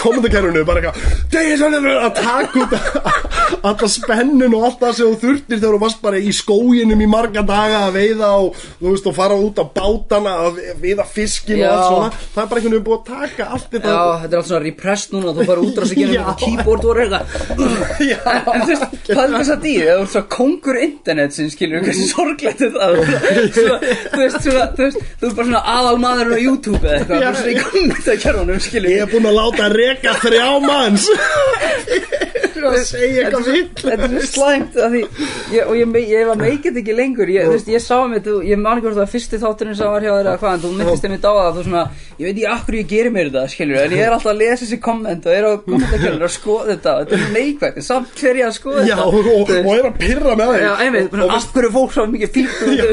[SPEAKER 2] kommentarkerfinu bara eitthvað "Degið svona", að taka út alltaf spennun og allt það sem þú þurftir þegar þú varst bara í skóginum í marga daga að veiða og þú veist og fara út á bátana að veiða fiskin og
[SPEAKER 1] Já.
[SPEAKER 2] allt svona það er bara einhvern veginn búið að taka allt þetta
[SPEAKER 1] Já, þetta er allt svona repressed núna Þú farið út á sig genið með keyboard og eitthvað. En þú veist, hvað er þess að dýr? Það er svo kongur internet sem skilur Hversu sorglegt er það Svona, Þú veist, svona, þú veist Þú er bara svona aðal maður á YouTube eða eitthvað
[SPEAKER 2] Já.
[SPEAKER 1] Bara svona í kommentarkerfunum skilur
[SPEAKER 2] Ég er búinn að láta reka þrjá manns. Að segja eitthvað vitt
[SPEAKER 1] Þetta er slæmt að því, ég, og ég, ég var meikið ekki lengur. Ég, þú veist, ég sá mig, þú, ég man ekki hvort það fyrsti þátturinn sem var hjá þér eða hvað en þú myndist einmitt á það þú svona, ég veit ekki akkur ég gerir mér þetta skilur, en ég er alltaf að lesa þessi komment og er á kommentarkjörnur að skoða þetta. Þetta er neikvægt, en samt hver ég að skoða
[SPEAKER 2] Já,
[SPEAKER 1] þetta
[SPEAKER 2] og, og,
[SPEAKER 1] Þú veist,
[SPEAKER 2] og er að pyrra með þig.
[SPEAKER 1] Já, einmitt,
[SPEAKER 2] og, og,
[SPEAKER 1] af hverju er fólk svo mikið
[SPEAKER 2] Já,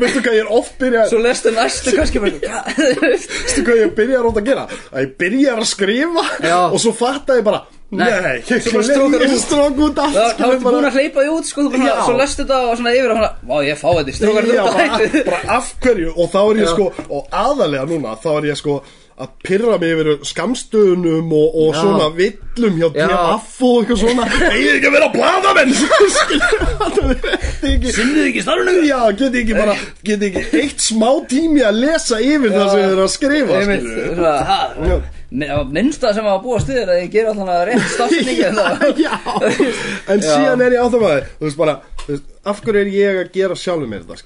[SPEAKER 2] veistu hvað ég er oft byrjað
[SPEAKER 1] svo lestu næstu kannski bara, hvað,
[SPEAKER 2] Veistu hvað ég byrjar átt að gera Að ég byrjar að skrifa
[SPEAKER 1] Já.
[SPEAKER 2] Og svo fatta ég bara
[SPEAKER 1] Nei.
[SPEAKER 2] Ég
[SPEAKER 1] út.
[SPEAKER 2] strók út allt skilur,
[SPEAKER 1] ertu búin að hleypa því út sko, svo lestu þetta og svona yfir og svona, vá ég fá þetta, strókar
[SPEAKER 2] Já,
[SPEAKER 1] þetta
[SPEAKER 2] bara,
[SPEAKER 1] út
[SPEAKER 2] bara af hverju Og þá er ég sko Og aðalega núna Þá er ég sko að pyrra mig yfir skamstöðunum og, og svona villum hjá
[SPEAKER 1] Já.
[SPEAKER 2] DFF og eitthvað svona. Egið ekki að vera bladamenn Skilur.
[SPEAKER 1] Sinnið ekki starfinu?
[SPEAKER 2] Já, geti ekki bara, geti ekki eitt smá tími að lesa yfir það sem þið eru að skrifa,
[SPEAKER 1] mi- það minnsta sem að búa stuður að ég ger alltaf rétt stafsningi en það
[SPEAKER 2] Já, en síðan er ég á það maður, þú veist bara, af hverju er ég að gera sjálfur mér þetta.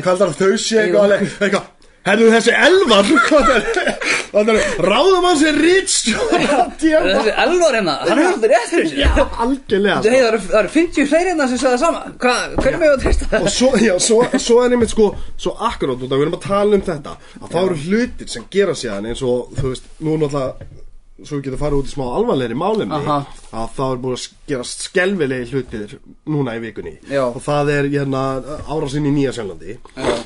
[SPEAKER 2] Hvað er það þau sé eitthvað, herðu þessi elvar, er það, er ráðum hann sér rítstjóra, djema
[SPEAKER 1] þessi elvar hérna, hann er alltaf rétt fyrir sér.
[SPEAKER 2] Já, algjörlega, sko.
[SPEAKER 1] það eru- það eru 50 fleiri hérna sem sagði það sama. Hvernig með að treysta það?
[SPEAKER 2] og svo, já, svo, svo er einmitt sko svo akkurát, við erum að tala um þetta að það eru hlutir sem gera síðan eins og þú veist, nú náttúrulega svo við getum farið út í smá alvarlegri málefni
[SPEAKER 1] Aha.
[SPEAKER 2] að það er búin að gerast skelvilegi hlutir núna í vikunni.
[SPEAKER 1] Já.
[SPEAKER 2] og það er hérna árásinn í Nýja Sjönlandi
[SPEAKER 1] Já,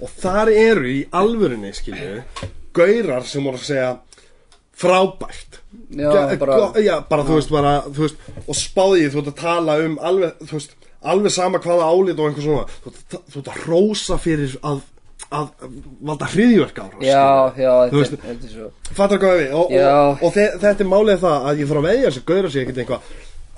[SPEAKER 2] og þar eru í alvörinni skilju gaurar sem voru að segja frábært.
[SPEAKER 1] Já,
[SPEAKER 2] Ga-
[SPEAKER 1] bara-
[SPEAKER 2] já, bara þú veist bara þú veist, og spáði þú ert að tala um alveg, veist, alveg sama hvaða álít og einhver svona þú þú ert að rósa fyrir að, að valda hriðjverk árás
[SPEAKER 1] já, já, þetta er- svo
[SPEAKER 2] fattar hvað við og, og, og þe þetta er málið það að ég þarf að veðja þessi gaurar sig ekkert eitthvað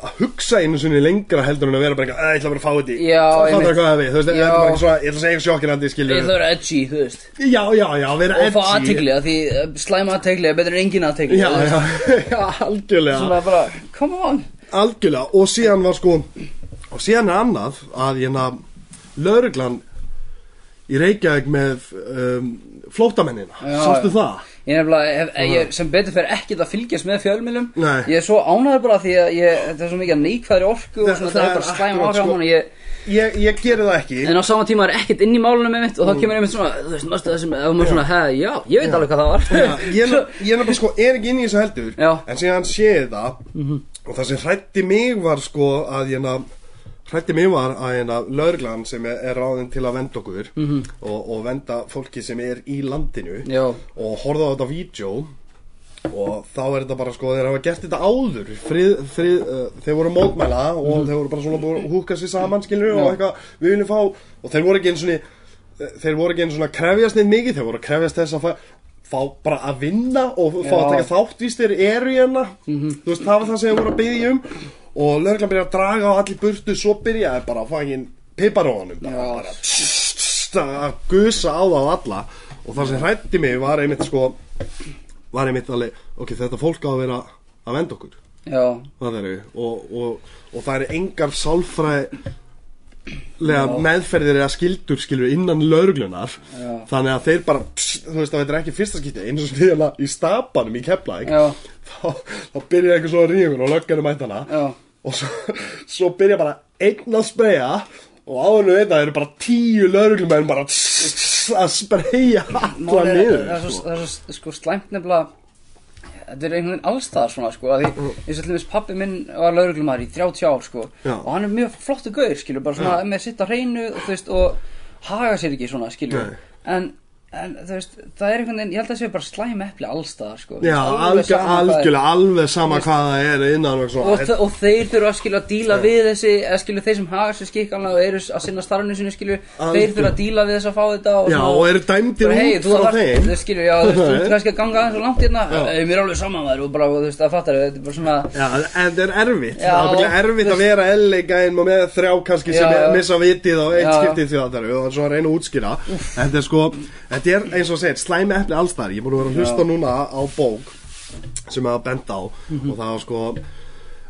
[SPEAKER 2] að hugsa einu sinni lengra heldur en að vera bara eitthvað, "Æ, ég ætla bara að fá þetta í."
[SPEAKER 1] Já,
[SPEAKER 2] fattar
[SPEAKER 1] einmitt.
[SPEAKER 2] hvað við, þú veist,
[SPEAKER 1] Já.
[SPEAKER 2] er bara eitthvað svona ég ætla að segja eitthvað sjokkirandi, skilur
[SPEAKER 1] Ég þarf að vera edgy, þú veist
[SPEAKER 2] Já, já, já, vera
[SPEAKER 1] Og fá
[SPEAKER 2] edgy
[SPEAKER 1] aðtegli, að því eh, slæma aðtegli er betur en engin aðtegli
[SPEAKER 2] Já, já, já, algjörlega
[SPEAKER 1] Svona bara, come on
[SPEAKER 2] Algjörlega, og síðan var sko Og síðan er annað að hérna Lörglan Í Reykjavík með um, Flóttamennina,
[SPEAKER 1] Já,
[SPEAKER 2] sástu
[SPEAKER 1] já.
[SPEAKER 2] það?
[SPEAKER 1] Ég nefnilega, hef, ég sem betur fyrir ekkert að fylgjast með fjölmilum
[SPEAKER 2] Nei.
[SPEAKER 1] Ég er svo ánæður bara því að ég, þetta er svo mikið neikvæðri orku og svona,
[SPEAKER 2] það
[SPEAKER 1] það er bara slæm áhrif á
[SPEAKER 2] sko.
[SPEAKER 1] mann og ég,
[SPEAKER 2] Ég, ég geri það ekki.
[SPEAKER 1] En á sama tíma er ekkert inn í málunum með mitt og þá kemur einmitt svona, þú veist, mástu það sem, ef maður svona, hei, já, ég veit alveg hvað það var.
[SPEAKER 2] Já, ég, ég nefnilega sko, er ekki inn í þessu heldur
[SPEAKER 1] Já.
[SPEAKER 2] En síðan séð það Og það sem hrætti mig var sko Að hérna Hrætti mig var að hérna Lörglan sem er, er ráðin til að venda okkur og, og venda fólki sem er í landinu
[SPEAKER 1] Já,
[SPEAKER 2] og horfða á þetta vídeo og þá er þetta bara sko þeir hafa gert þetta áður. Frið, frið, uh, þeir voru að mótmæla og þeir voru bara svona búin að húka sér saman skilur og eitthvað við viljum fá og þeir voru ekki einu svona þeir voru ekki einu svona að krefjast neitt mikið þeir voru að krefjast þess að fá, fá bara að vinna og fá að
[SPEAKER 1] Já.
[SPEAKER 2] taka þáttvíst þeir eru hérna. Þú veist það var það sem þeir voru að byggja um og lögreglan byrja að draga á allir burtu svo byrjaði bara að fá engin piparónum bara, bara tss, tss, að gusa á það á alla. Og það sem hrætti mig var einmitt sko var einmitt alveg, ok, þetta fólk á að vera að venda okkur.
[SPEAKER 1] Já,
[SPEAKER 2] það og, og, og það eru engar sálfræði meðferðir eða skildur skilur innan lauruglunar þannig að þeir bara pss, þú veist að þetta er ekki fyrsta skipti eins og við hérna í stapanum í Keflæk þá, þá byrja einhver svo að ríða og löggjari mætt hana
[SPEAKER 1] já.
[SPEAKER 2] Og svo, svo byrja bara einn að spreja og áðurnu veit það eru bara tíu lögreglumenn bara að spreyja alla
[SPEAKER 1] Málið er-
[SPEAKER 2] niður
[SPEAKER 1] það er svo,
[SPEAKER 2] sko.
[SPEAKER 1] svo sko slæmt nefnilega þetta er einhvern veginn allstaðar svona sko því eins og til dæmis pappi minn var lauruglumæður í 30 ár sko
[SPEAKER 2] Já.
[SPEAKER 1] og hann er mjög flottu gaur skilur bara svona með sitt á hreinu og þú veist og haga sér ekki svona skilur
[SPEAKER 2] Nei.
[SPEAKER 1] en, en þú veist það er einhvern veginn ég held að það sé bara slæm epli allstaðar sko.
[SPEAKER 2] Já,
[SPEAKER 1] Alveg
[SPEAKER 2] algjör,
[SPEAKER 1] sama hvað er.
[SPEAKER 2] algjörlega, alveg sama hvað það er innan og
[SPEAKER 1] og,
[SPEAKER 2] svona
[SPEAKER 1] þe- og þeir þurfa að skilja að díla við þessi eða skilja þeir sem haga sér skikkanlega og eru að sinna starfinu sinni skilju. Þeir þurfa að díla við þess að fá þetta og,
[SPEAKER 2] Já,
[SPEAKER 1] svona-
[SPEAKER 2] og eru dæmdir
[SPEAKER 1] bara, hey,
[SPEAKER 2] út frá þeim.
[SPEAKER 1] Þú skilur, já, þú veist, þú kannski að ganga aðeins og langt hérna.
[SPEAKER 2] Já.
[SPEAKER 1] hey, mér er alveg saman maður og bara, þú veist, það fattar þetta er bara svona
[SPEAKER 2] Já, þetta er eins og segir slæmi epli allstar Ég er búin að vera að hlusta núna á bók sem að benda á.
[SPEAKER 1] Mhm.
[SPEAKER 2] og það var sko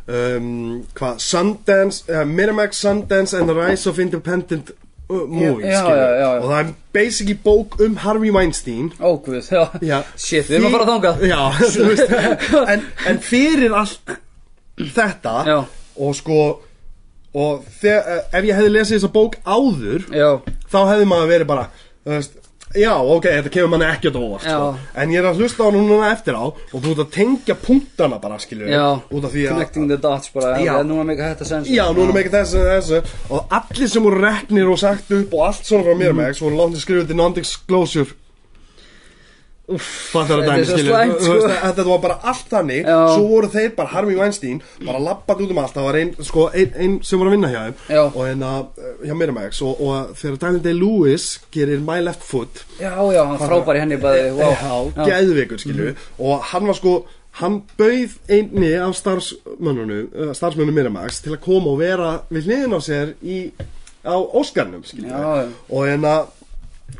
[SPEAKER 2] um, hvað, Sundance uh, Miramax Sundance and the Rise of Independent uh, Movies
[SPEAKER 1] Já, já, já,
[SPEAKER 2] og það er basically bók um Harvey Weinstein.
[SPEAKER 1] Ó, guð, já,
[SPEAKER 2] Já.
[SPEAKER 1] shit, við erum að fara að
[SPEAKER 2] veist. En, en fyrir allt þetta og sko og þegar, ef ég hefði lesið þessa bók áður
[SPEAKER 1] já,
[SPEAKER 2] þá hefði maður verið bara veist, já, ok, þetta kemur manni ekkert óvart sko. En ég er að hlusta á hann núna eftir á og þú ert að tengja punktana bara, skilju
[SPEAKER 1] já. Connecting the dots bara,
[SPEAKER 2] Já.
[SPEAKER 1] núna meika þetta sens
[SPEAKER 2] Já, nú erum ekki þessu, þessu Og allir sem voru reknir og sagt upp Og allt svona frá mér með Svo voru látið skrifið til non-disclosure Fattar
[SPEAKER 1] er
[SPEAKER 2] dæmi, veist,
[SPEAKER 1] sko.
[SPEAKER 2] Þetta var bara allt þannig.
[SPEAKER 1] Já.
[SPEAKER 2] Svo voru þeir bara Harvey Weinstein Bara lappað út um allt. Það var ein, sko, ein, ein sem var að vinna hjá þeim.
[SPEAKER 1] Já.
[SPEAKER 2] Og hérna, eh, hjá Miramax. Og, og þegar Daniel Day-Lewis gerir My Left Foot.
[SPEAKER 1] Já, já, hann frábær í henni bæði, wow
[SPEAKER 2] Já, geðveikur skilju Og hann var sko Hann bauð einni af starfsmönnunum uh, Starfsmönnum Miramax Til að koma og vera við hliðin á sér í, Á Óskarnum skilju
[SPEAKER 1] Já, já.
[SPEAKER 2] Og hérna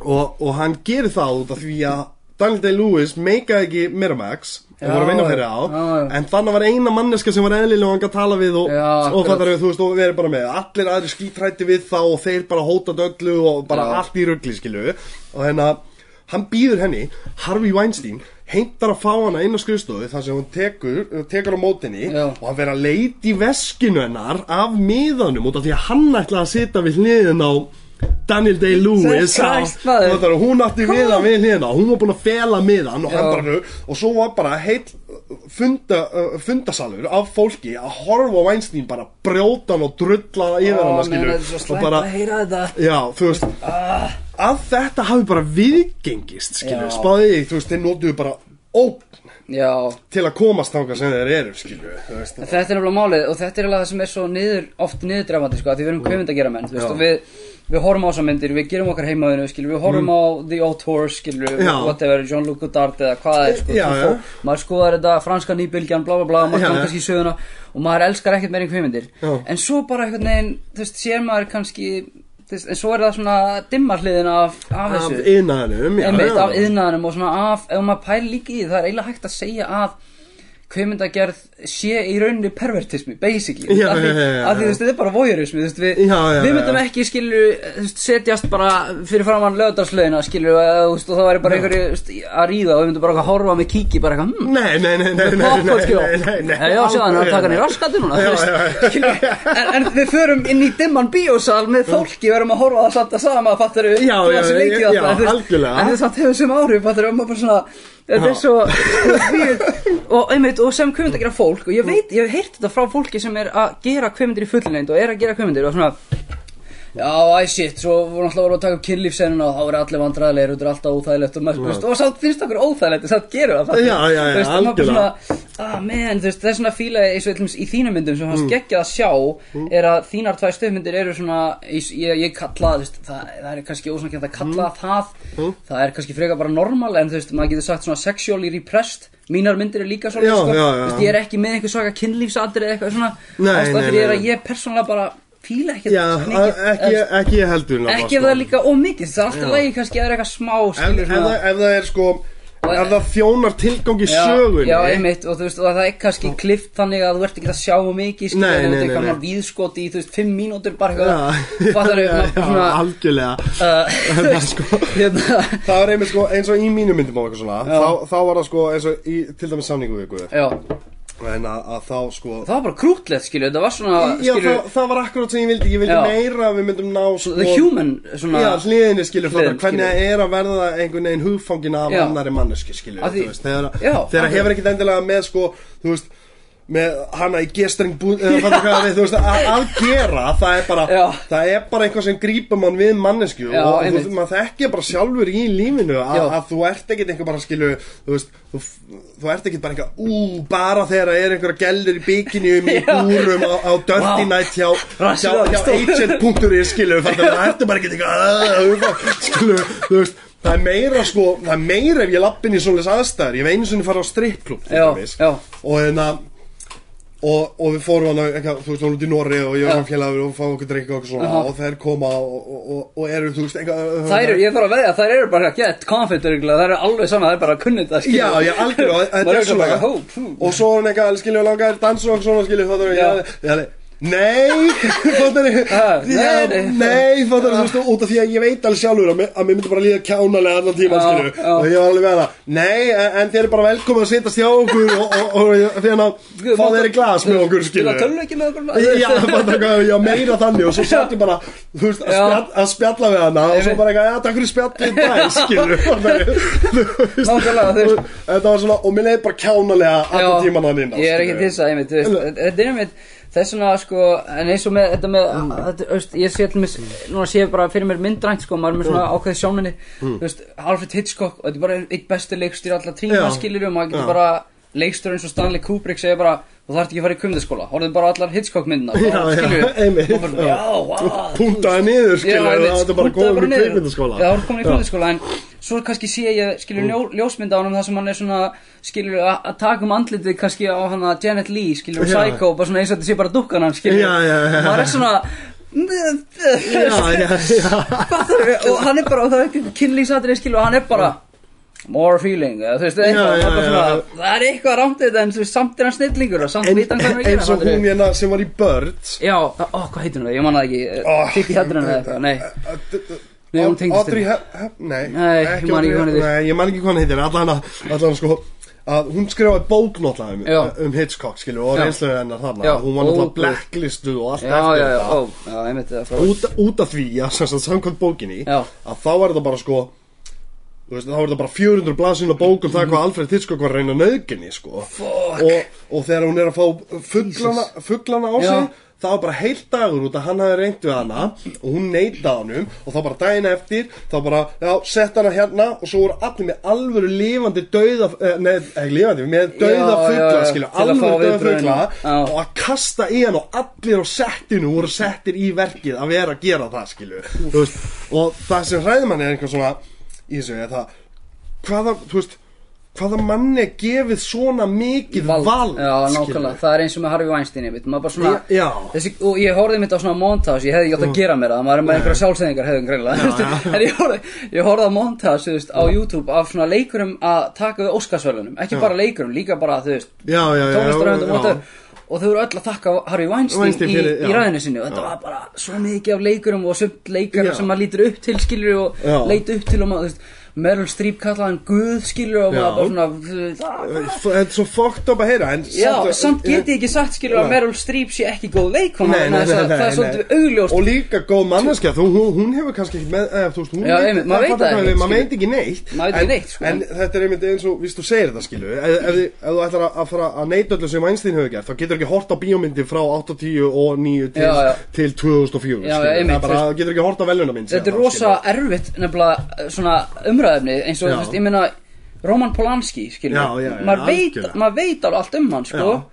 [SPEAKER 2] og, og hann gerir það út af því að Daniel Day-Lewis meikaði ekki Miramax og
[SPEAKER 1] Já,
[SPEAKER 2] á en þannig var eina manneska sem var eðlilega og hann gæti tala við og,
[SPEAKER 1] Já,
[SPEAKER 2] og þetta er þú veist og verið bara með allir aðri skítrætti við þá og þeir bara hótað öllu og bara
[SPEAKER 1] Já.
[SPEAKER 2] allt í ruggli skilu og hérna hann býður henni Harvey Weinstein heimtar að fá hana inn á skrifstofu þar sem hún tekur, tekur á mótinni og hann verið að leita í veskinu hennar af miðanum út af því að hann ætlaði að sitja við hliðin á Daniel Day-Lewis hún átti miðan við hliðina hún var búin að fela miðan og, bara, og svo var bara heill funda, uh, fundasalur af fólki að horfa Weinstein bara brjóta hann og drulla yfir
[SPEAKER 1] Ó,
[SPEAKER 2] hann
[SPEAKER 1] menn,
[SPEAKER 2] skilur
[SPEAKER 1] þetta er svo
[SPEAKER 2] og bara,
[SPEAKER 1] að heyra þetta.
[SPEAKER 2] Já, veist að þetta hafi bara viðgengist skilur,
[SPEAKER 1] Já.
[SPEAKER 2] spáði því, þú veist, þeir notuðu bara ógn
[SPEAKER 1] já,
[SPEAKER 2] til að komast þangað sem þeir eru veist
[SPEAKER 1] Þetta er nefnilega málið og þetta er alveg það sem er svo niður, oft niðurdræfandi sko, því við erum kvömynd að gera menn, veist, við, við horfum á þessar myndir, við gerum okkar heimaðinu, við horfum á The skilur,
[SPEAKER 2] Mm. Já.
[SPEAKER 1] whatever, Jean-Luc Godard eða hvað er, sko,
[SPEAKER 2] Já, já.
[SPEAKER 1] maður skoðar þetta, franska nýbylgjan, bla bla bla, maður skoðar kannski söguna og maður elskar ekkert kvömyndir,
[SPEAKER 2] Já.
[SPEAKER 1] en svo bara einhvern veginn, þú veist, sér maður kannski, en svo er það svona dimma hliðin af, af
[SPEAKER 2] af já.
[SPEAKER 1] af yðnaðanum og svona af ef maður pælir líka í það er eiginlega hægt að segja að kveimyndagerð sé í rauninni pervertismi, basically.
[SPEAKER 2] Já,
[SPEAKER 1] af því,
[SPEAKER 2] já, já,
[SPEAKER 1] af því þetta er bara voyeurismi við, við myndum ekki veist, setjast bara fyrir framann lögdarslöðina skilu, og, það væri bara einhverju að ríða og við myndum bara eitthvað horfa með kíki bara eitthvað, hm,
[SPEAKER 2] Nei, nei, nei, nei,
[SPEAKER 1] já, sjá hann er að taka í raskandi núna en, við förum inn í dimman bíósal með fólki, við erum að horfa það samt að sama, fattar við
[SPEAKER 2] Já, já, já, algjörlega.
[SPEAKER 1] en það samt hefur sem áhrif, fattar við, maður bara svona þetta er svo og einmitt, og sem kvömynd að gera fólk og ég veit, ég hef heyrt þetta frá fólki sem er að gera kvömyndir í fullneind og er að gera kvömyndir og svona Já, æ, shit, svo voru alltaf voru að taka upp kynlífsennuna og þá voru allir vandræðilegir og þetta er alltaf óþægilegt og, maður, veist, og samt finnst okkur óþægilegt, samt gerum það
[SPEAKER 2] Já, já, já,
[SPEAKER 1] veist, og
[SPEAKER 2] algjörlega.
[SPEAKER 1] ah, man, veist, það er svona fíla eins og dæmis í þínum myndum sem
[SPEAKER 2] Mm.
[SPEAKER 1] hans geggjað að sjá er að þínar tvær stöðmyndir eru svona ég, ég, kalla, það, það er kannski ósannakjönd að kalla
[SPEAKER 2] Mm.
[SPEAKER 1] það. Það er kannski frekar bara normal en þú veist, maður getur sagt svona sexually repressed. Mínar myndir er líka
[SPEAKER 2] Já,
[SPEAKER 1] sko, ég er ekki með einhver svaka kynlífsadri eða eitthvað svona.
[SPEAKER 2] Nei,
[SPEAKER 1] ástæða
[SPEAKER 2] nei,
[SPEAKER 1] fyrir ég er að ég persónulega bara fíla ekkert
[SPEAKER 2] Já,
[SPEAKER 1] mikið,
[SPEAKER 2] ekki, ekki heldur nefnilega,
[SPEAKER 1] ekki ef
[SPEAKER 2] sko.
[SPEAKER 1] það er líka ómikið það er alltaf lægi kannski að það er eitthvað smá
[SPEAKER 2] ef,
[SPEAKER 1] skilur
[SPEAKER 2] ef,
[SPEAKER 1] svona
[SPEAKER 2] það, ef það er sko ef það þjónar tilgangi
[SPEAKER 1] Já,
[SPEAKER 2] sögunni
[SPEAKER 1] já, einmitt, og þú veist, og það er kannski klift þannig að þú ert ekki að sjá mikið, skilur,
[SPEAKER 2] Nei, nei, nei,
[SPEAKER 1] eitthvað
[SPEAKER 2] nei.
[SPEAKER 1] víðskoti í, þú veist, fimm mínútur bara eitthvað, fattar við, svona,
[SPEAKER 2] algjörlega.
[SPEAKER 1] Uh, veist,
[SPEAKER 2] sko.
[SPEAKER 1] hérna,
[SPEAKER 2] Það var einmitt sko eins og í mínu myndum og eitthvað svona þá, þá var það sko eins og í til dæmis samningu viku
[SPEAKER 1] já,
[SPEAKER 2] en að, að þá sko
[SPEAKER 1] Það var bara krútlegt, skilju, þetta var svona,
[SPEAKER 2] Já,
[SPEAKER 1] skilju,
[SPEAKER 2] það, það var akkurat sem ég vildi, ég vildi
[SPEAKER 1] Já.
[SPEAKER 2] meira að við myndum ná sko,
[SPEAKER 1] the human, svona,
[SPEAKER 2] Já, hliðinni skilur
[SPEAKER 1] Hliðin,
[SPEAKER 2] þetta, hvernig það er að verða einhvern veginn hugfangin af
[SPEAKER 1] Já.
[SPEAKER 2] annari manneski skilur
[SPEAKER 1] Af því-
[SPEAKER 2] þegar,
[SPEAKER 1] Já,
[SPEAKER 2] þegar
[SPEAKER 1] því-
[SPEAKER 2] hefur ekkit endilega með sko, þú veist með hana í gestring að, að gera það er bara, það er bara eitthvað sem grípur mann við mannesku
[SPEAKER 1] Já,
[SPEAKER 2] og þú maður þekkja bara sjálfur í lífinu að,
[SPEAKER 1] Já.
[SPEAKER 2] að þú ert ekkit einhver bara skilu, þú veist þú, þú ert ekkit bara eitthvað, ú, bara þegar það er einhverja gellur í bikinium í
[SPEAKER 1] Já.
[SPEAKER 2] búrum á, á Dirty
[SPEAKER 1] Vá.
[SPEAKER 2] Night hjá, hjá, hjá agent.is skilu, það ertu bara ekkit eitthvað skilu, þú veist Það er meira sko, það er meira ef ég lappin í svoleiðis aðstæður Ég hef einu sinni farið á strippklub til
[SPEAKER 1] Já,
[SPEAKER 2] dæmis. Og Og, og við fórum hann eitthvað, þú veist, hún út í Norri og ég var hann félagur og fá okkur drikka og eitthvað svona
[SPEAKER 1] Aha.
[SPEAKER 2] og þær koma og, og, og, og eru, þú veist, eitthvað
[SPEAKER 1] þær eru, ég þarf að veðja, þær eru bara get confident, þær eru alveg sama, þær eru bara kunnið það, skilju.
[SPEAKER 2] Já, já, algjörlega, og þetta er
[SPEAKER 1] er
[SPEAKER 2] svona. Og svo er hann eitthvað, skilju, langar dansa og svona, skilju, þá þarf ég, já, Nei, fattar ég
[SPEAKER 1] nei,
[SPEAKER 2] fattar þú veist, út af því að ég veit alveg sjálfur að mér, myndi bara líða kjánalega allan tíma, skilju. Og ég var alveg með hana, nei, en, þið eru bara velkomin að sittast hjá okkur og, hann að fá þeir í glas með okkur, skilju
[SPEAKER 1] Spila tölvuleiki með okkur?
[SPEAKER 2] Já, fattar hvað, já, meira þannig. Og svo satt ég bara, þú veist, að, spjalla við hana og svo bara eitthvað, já, takk fyrir spjallið dag, skilju
[SPEAKER 1] Nákvæmlega, þú veist.
[SPEAKER 2] Þetta
[SPEAKER 1] er þess þetta þetta vegna, sko, en eins og með þetta með, þetta, þú veist, ég sé til mér, núna sé ég bara fyrir mér myndrænt, sko, maður er með svona ákveði sjóninni, þú veist, Alfred Hitchcock, og þetta er bara eitt besti leikstýr allra tíma,
[SPEAKER 2] Já.
[SPEAKER 1] skilur og maður getur bara, leikstýr eins og Stanley Kubrick segir bara, þú þarft ekki að fara í kumðaskóla, horfðum bara á allar Hitchcock myndina,
[SPEAKER 2] einmitt,
[SPEAKER 1] og bara,
[SPEAKER 2] já.
[SPEAKER 1] vá,
[SPEAKER 2] Puntaði niður, skilju, þetta er bara góðum í
[SPEAKER 1] niður.
[SPEAKER 2] kvikmyndaskóla.
[SPEAKER 1] Já, það er komin í kvikmyndaskóla En svo kannski sé ég, skilur, ljó, ljósmynda á honum þar sem hann er svona, skilur, að taka um andlitið kannski á hann að Janet Leigh, skilur,
[SPEAKER 2] Já.
[SPEAKER 1] Psycho, bara svona eins og þetta sé bara dukkan hann, skilur.
[SPEAKER 2] Já, já, já.
[SPEAKER 1] Maður er svona og hann er bara, og það er ekki kynlýsatrið, skilur, og hann er bara More feeling, þú veist, það, er það er eitthvað rámtið en samt er hann snillingur og samt veit hann hvað hann er að
[SPEAKER 2] Eins
[SPEAKER 1] gera
[SPEAKER 2] og hún hérna sem var í Birds.
[SPEAKER 1] Já, hvað heitir hún? Það, ég man það ekki,
[SPEAKER 2] Oh.
[SPEAKER 1] Tippi Hedren eða eitthvað, nei Nei, hún tengdist
[SPEAKER 2] Audrey
[SPEAKER 1] henni.
[SPEAKER 2] Hep, Hep, nei ekki Audrey
[SPEAKER 1] hvað hún
[SPEAKER 2] Hep-
[SPEAKER 1] heitir.
[SPEAKER 2] Nei, ég man ekki hvað hann heitir Allan að, sko að hún skrifaði bók náttúrulega um, um Hitchcock, skilju, og
[SPEAKER 1] Já.
[SPEAKER 2] reynsluði hennar þarna
[SPEAKER 1] Já,
[SPEAKER 2] hún var náttúrulega blacklistuð og allt
[SPEAKER 1] Já,
[SPEAKER 2] eftir
[SPEAKER 1] já,
[SPEAKER 2] þetta út, út af því að sem sagt, samkvæmt bókinni að þá var þetta bara sko veist, þá var þetta bara 400 blaðsinn á bók um það hvað Alfred Hitchcock var reyna nöðginni sko. Og, og þegar hún er að fá fugglana, fugglana á sig það var bara heilt dagur út að hann hafi reynd við hana og hún neitaði honum og þá bara daginn eftir þá bara, sett hana hérna og svo voru allir með alvöru lifandi dauða, eh, neð, ekki lifandi með dauða fuggla, skilju, alvöru dauða fuggla og að kasta í hann og allir á settinu voru settir í verkið að vera að gera það skilju og það sem hræðum hann er eitthvað svona í þessu er það hvaða, þú veist hvaða manni gefið svona mikið vald,
[SPEAKER 1] Já,
[SPEAKER 2] skilurðu?
[SPEAKER 1] nákvæmlega, það er eins og með Harvey Weinstein, ég veit, maður bara svona
[SPEAKER 2] Já.
[SPEAKER 1] þessi, Og ég horfði mitt á svona montage, ég hefði átt að gera mér það. Maður er með einhverja sjálfsæðingar, hefðum greinlega En ég horfði, ég horfði á montage, þú veist, á YouTube Af svona leikurum að taka við Óskarsvölunum Ekki bara leikurum, líka bara, þú veist,
[SPEAKER 2] já, já, já,
[SPEAKER 1] tónlistaröfundum
[SPEAKER 2] já.
[SPEAKER 1] Og þau eru öll að þakka Harvey Weinstein,
[SPEAKER 2] Weinstein
[SPEAKER 1] í,
[SPEAKER 2] fyrir-
[SPEAKER 1] í
[SPEAKER 2] já.
[SPEAKER 1] ræðinu sinni Og þetta var bara svo mikið af leikurum og sumt leikar
[SPEAKER 2] Já.
[SPEAKER 1] sem maður lítur upp til, skilur Og
[SPEAKER 2] Já.
[SPEAKER 1] leit upp til og maður, þú veist Meryl Streep kallaði hann Guð, skilur Og maður bara svona, þú veist, "Ah,
[SPEAKER 2] þetta er svo fucked up að heyra
[SPEAKER 1] Já, samt get ég ekki sagt skilur að. Meryl Streep sé ekki góð
[SPEAKER 2] nei,
[SPEAKER 1] það er svolítið augljóst
[SPEAKER 2] og líka góð manneskja hún, hefur kannski ekki með
[SPEAKER 1] maður veit skilur.
[SPEAKER 2] ekki neitt en,
[SPEAKER 1] sko.
[SPEAKER 2] en þetta er einmitt eins og, víst þú segir þetta skilu ef, þú ætlar að- fara að neita öllu sem Einstein hefur gert þá getur ekki hort á bíómyndir frá 80 og 9 til,
[SPEAKER 1] Já, já.
[SPEAKER 2] til 2004
[SPEAKER 1] Já,
[SPEAKER 2] skilurðu.
[SPEAKER 1] einmitt,
[SPEAKER 2] það getur ekki hort á velunarmynd
[SPEAKER 1] Þetta er rosa erfitt nefnilega svona umræðefni eins og
[SPEAKER 2] Já.
[SPEAKER 1] þú veist, ég meina Roman Polanski, skilur
[SPEAKER 2] Já, já, já,
[SPEAKER 1] maður, veit, maður veit alveg allt um hann, sko
[SPEAKER 2] Já.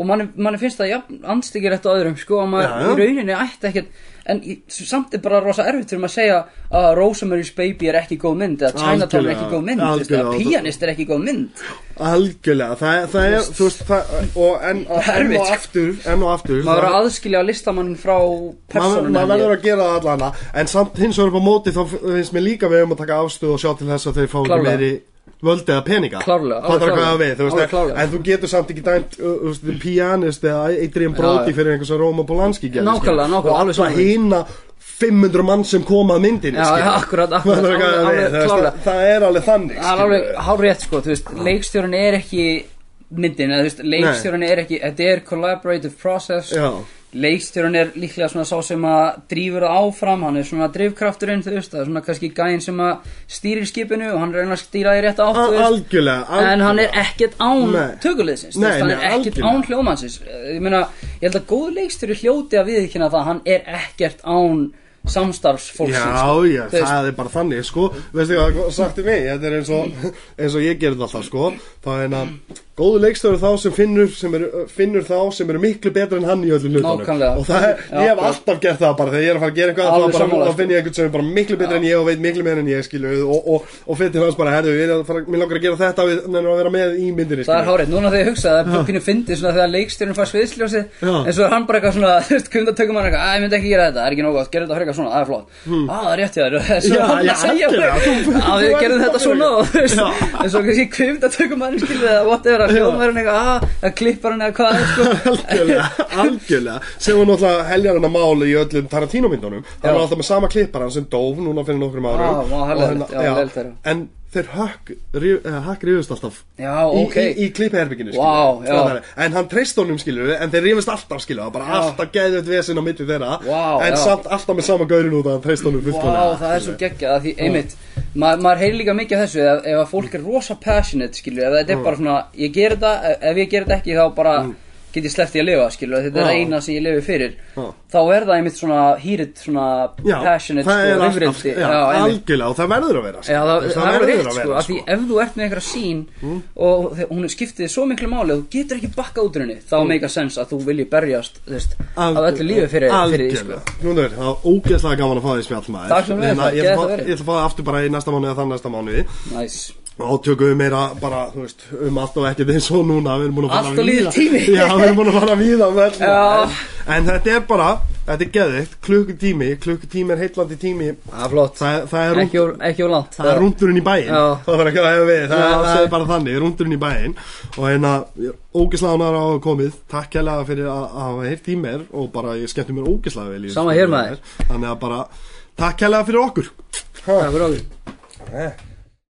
[SPEAKER 1] og manni, manni finnst það jafn anstíkir eftir öðrum, sko og maður
[SPEAKER 2] Já, já.
[SPEAKER 1] í rauninni ætti ekkert en í, samt er bara rosa erfitt fyrir maður að segja að Rosemary's Baby er ekki góð mynd eða Chinatown er ekki góð mynd, eða. Pianist er ekki góð mynd
[SPEAKER 2] algjörlega, það, það er þú veist, það, og en, enn
[SPEAKER 1] erfitt,
[SPEAKER 2] og
[SPEAKER 1] sko.
[SPEAKER 2] aftur enn og aftur
[SPEAKER 1] maður verður að aðskilja listamannin frá
[SPEAKER 2] maður
[SPEAKER 1] personunum
[SPEAKER 2] maður verður að gera það allana en samt hins vegar upp á móti þá finnst mér líka við um að taka afstöð og sjá til þess að þeir fá meiri völd eða peninga
[SPEAKER 1] Klárlega, alveg
[SPEAKER 2] við, veist,
[SPEAKER 1] klárlega.
[SPEAKER 2] en þú getur samt ekki dæmt uh, Pianist eða Adrian Brody
[SPEAKER 1] já.
[SPEAKER 2] fyrir einhvers að Róma Polanski gerði,
[SPEAKER 1] Nákvæmlega, nákvæmlega, alveg sama.
[SPEAKER 2] hina 500 mann sem koma að skilur.
[SPEAKER 1] já, akkurat, akkurat, alveg- alveg
[SPEAKER 2] það- það er alveg þannig
[SPEAKER 1] Það er alveg hár rétt sko, veist, leikstjórun er ekki myndin, leikstjóran er ekki þetta er collaborative process
[SPEAKER 2] Já,
[SPEAKER 1] leikstjóran er líklega svona sá sem að drífur það áfram, hann er svona drifkrafturinn, þú veist, það er svona kannski gæinn sem að stýrir skipinu og hann reynar að stýra í rétt átt,
[SPEAKER 2] algjörlega,
[SPEAKER 1] En hann er ekkert án veist, hann er ekkert án hljómansins Ég meina, ég held að góð leikstjóri hljóti að viðkynna það, hann er ekkert án samstarfsfólksins.
[SPEAKER 2] Já,
[SPEAKER 1] sko.
[SPEAKER 2] já,
[SPEAKER 1] veist,
[SPEAKER 2] það er bara þannig, sko. Veistu hvað sagt í mig, þetta er eins og eins og ég gerði alltaf, sko. Það er hérna, góðu leikstöður þá sem finnur sem eru, finnur þá sem eru miklu betur en hann í öllum hlutunum. Og það er,
[SPEAKER 1] Já,
[SPEAKER 2] ég hef
[SPEAKER 1] já.
[SPEAKER 2] alltaf gert það bara þegar ég er að fara að gera eitthvað þá bara, þá finn ég einhvern sem er bara miklu betur en ég og veit miklu meira en ég, skilu og, og, og fyrir til hans bara, herðu, að fara, mér langar að gera þetta við að vera með í myndinni,
[SPEAKER 1] Það er hárið, núna þegar ég hugsa það er pínu fyndið svona þegar leikstjórinn fær sviðsljósið
[SPEAKER 2] Já.
[SPEAKER 1] en svo er hann bara eitthvað svona, þú veist, kumda tökum hann eitthvað, að þetta, það að hann að bara, að hann að eitthvað, að klippar hann eða hvað, sko,
[SPEAKER 2] algjörlega, algjörlega. Sem var náttúrulega heljarina mál í öllum Tarantino myndunum.
[SPEAKER 1] Já.
[SPEAKER 2] var alltaf með sama klipparan sem dóf núna fyrir nokkrum árum.
[SPEAKER 1] Ah,
[SPEAKER 2] Og
[SPEAKER 1] leiðilegt,
[SPEAKER 2] hérna-
[SPEAKER 1] já,
[SPEAKER 2] en þeir hökk ríf- eh, rífust alltaf
[SPEAKER 1] já,
[SPEAKER 2] í,
[SPEAKER 1] ok,
[SPEAKER 2] í, í klippiherbygginu
[SPEAKER 1] Vá, já.
[SPEAKER 2] en hann treyst honum skilur en þeir rífust alltaf skilur bara
[SPEAKER 1] Já.
[SPEAKER 2] alltaf geðið vesinn á milli þeirra.
[SPEAKER 1] Vá,
[SPEAKER 2] en samt alltaf með sama gaurin út að treyst honum fullkomlega
[SPEAKER 1] það er svo geggjað að því, einmitt, ma maður heyrir líka mikið af þessu ef, ef fólk er rosa passionate, skilur, ef þetta er bara svona, ég ger þetta, ef- ef ég ger þetta ekki þá bara get ég sleppt í að lifa, skilur, þetta er eina sem ég lifi fyrir,
[SPEAKER 2] Já.
[SPEAKER 1] þá er það einmitt svona hýrit, svona
[SPEAKER 2] Já,
[SPEAKER 1] passionate,
[SPEAKER 2] það er
[SPEAKER 1] sko, rifrildi,
[SPEAKER 2] já, algjörlega og það verður að vera
[SPEAKER 1] Já, það, það, er alveg rétt, sko, af því
[SPEAKER 2] sko.
[SPEAKER 1] ef þú ert með einhverja sín og þe- hún skiptið svo miklu máli og þú getur ekki bakka út úr henni, þá make a sense að þú vilji berjast, þú veist, af öllu lífi fyrir, fyrir því, sko.
[SPEAKER 2] Það var ógeðslega gaman að fá því spjall maður. Hérna,
[SPEAKER 1] það
[SPEAKER 2] Ég ætla að fá- að það aftur bara í næsta mánuði eða þann næsta mánuði
[SPEAKER 1] Nice.
[SPEAKER 2] Og tökum við meira bara, þú veist, um allt og ekkert eins og núna Við erum búin að fara
[SPEAKER 1] Allt og
[SPEAKER 2] víða.
[SPEAKER 1] tími.
[SPEAKER 2] Já, við erum búin að fara víða um öll
[SPEAKER 1] Já.
[SPEAKER 2] en, en þetta er bara, þetta er geðvikt Klukkutími, klukkutími er heitlandi tími
[SPEAKER 1] Það er flott,
[SPEAKER 2] Það, það er
[SPEAKER 1] ekki ekki úr langt.
[SPEAKER 2] Það er rúndurinn í bæinn
[SPEAKER 1] Já.
[SPEAKER 2] Það þarf ekki að hefa við Það,
[SPEAKER 1] Já,
[SPEAKER 2] það
[SPEAKER 1] það-
[SPEAKER 2] er bara þannig, rúndurinn í bæinn Og hérna, ógislega ánæður á að komið Takk hérlega fyrir að að hafa heyrt í mér Og bara, ég skemmti mér ógislega vel í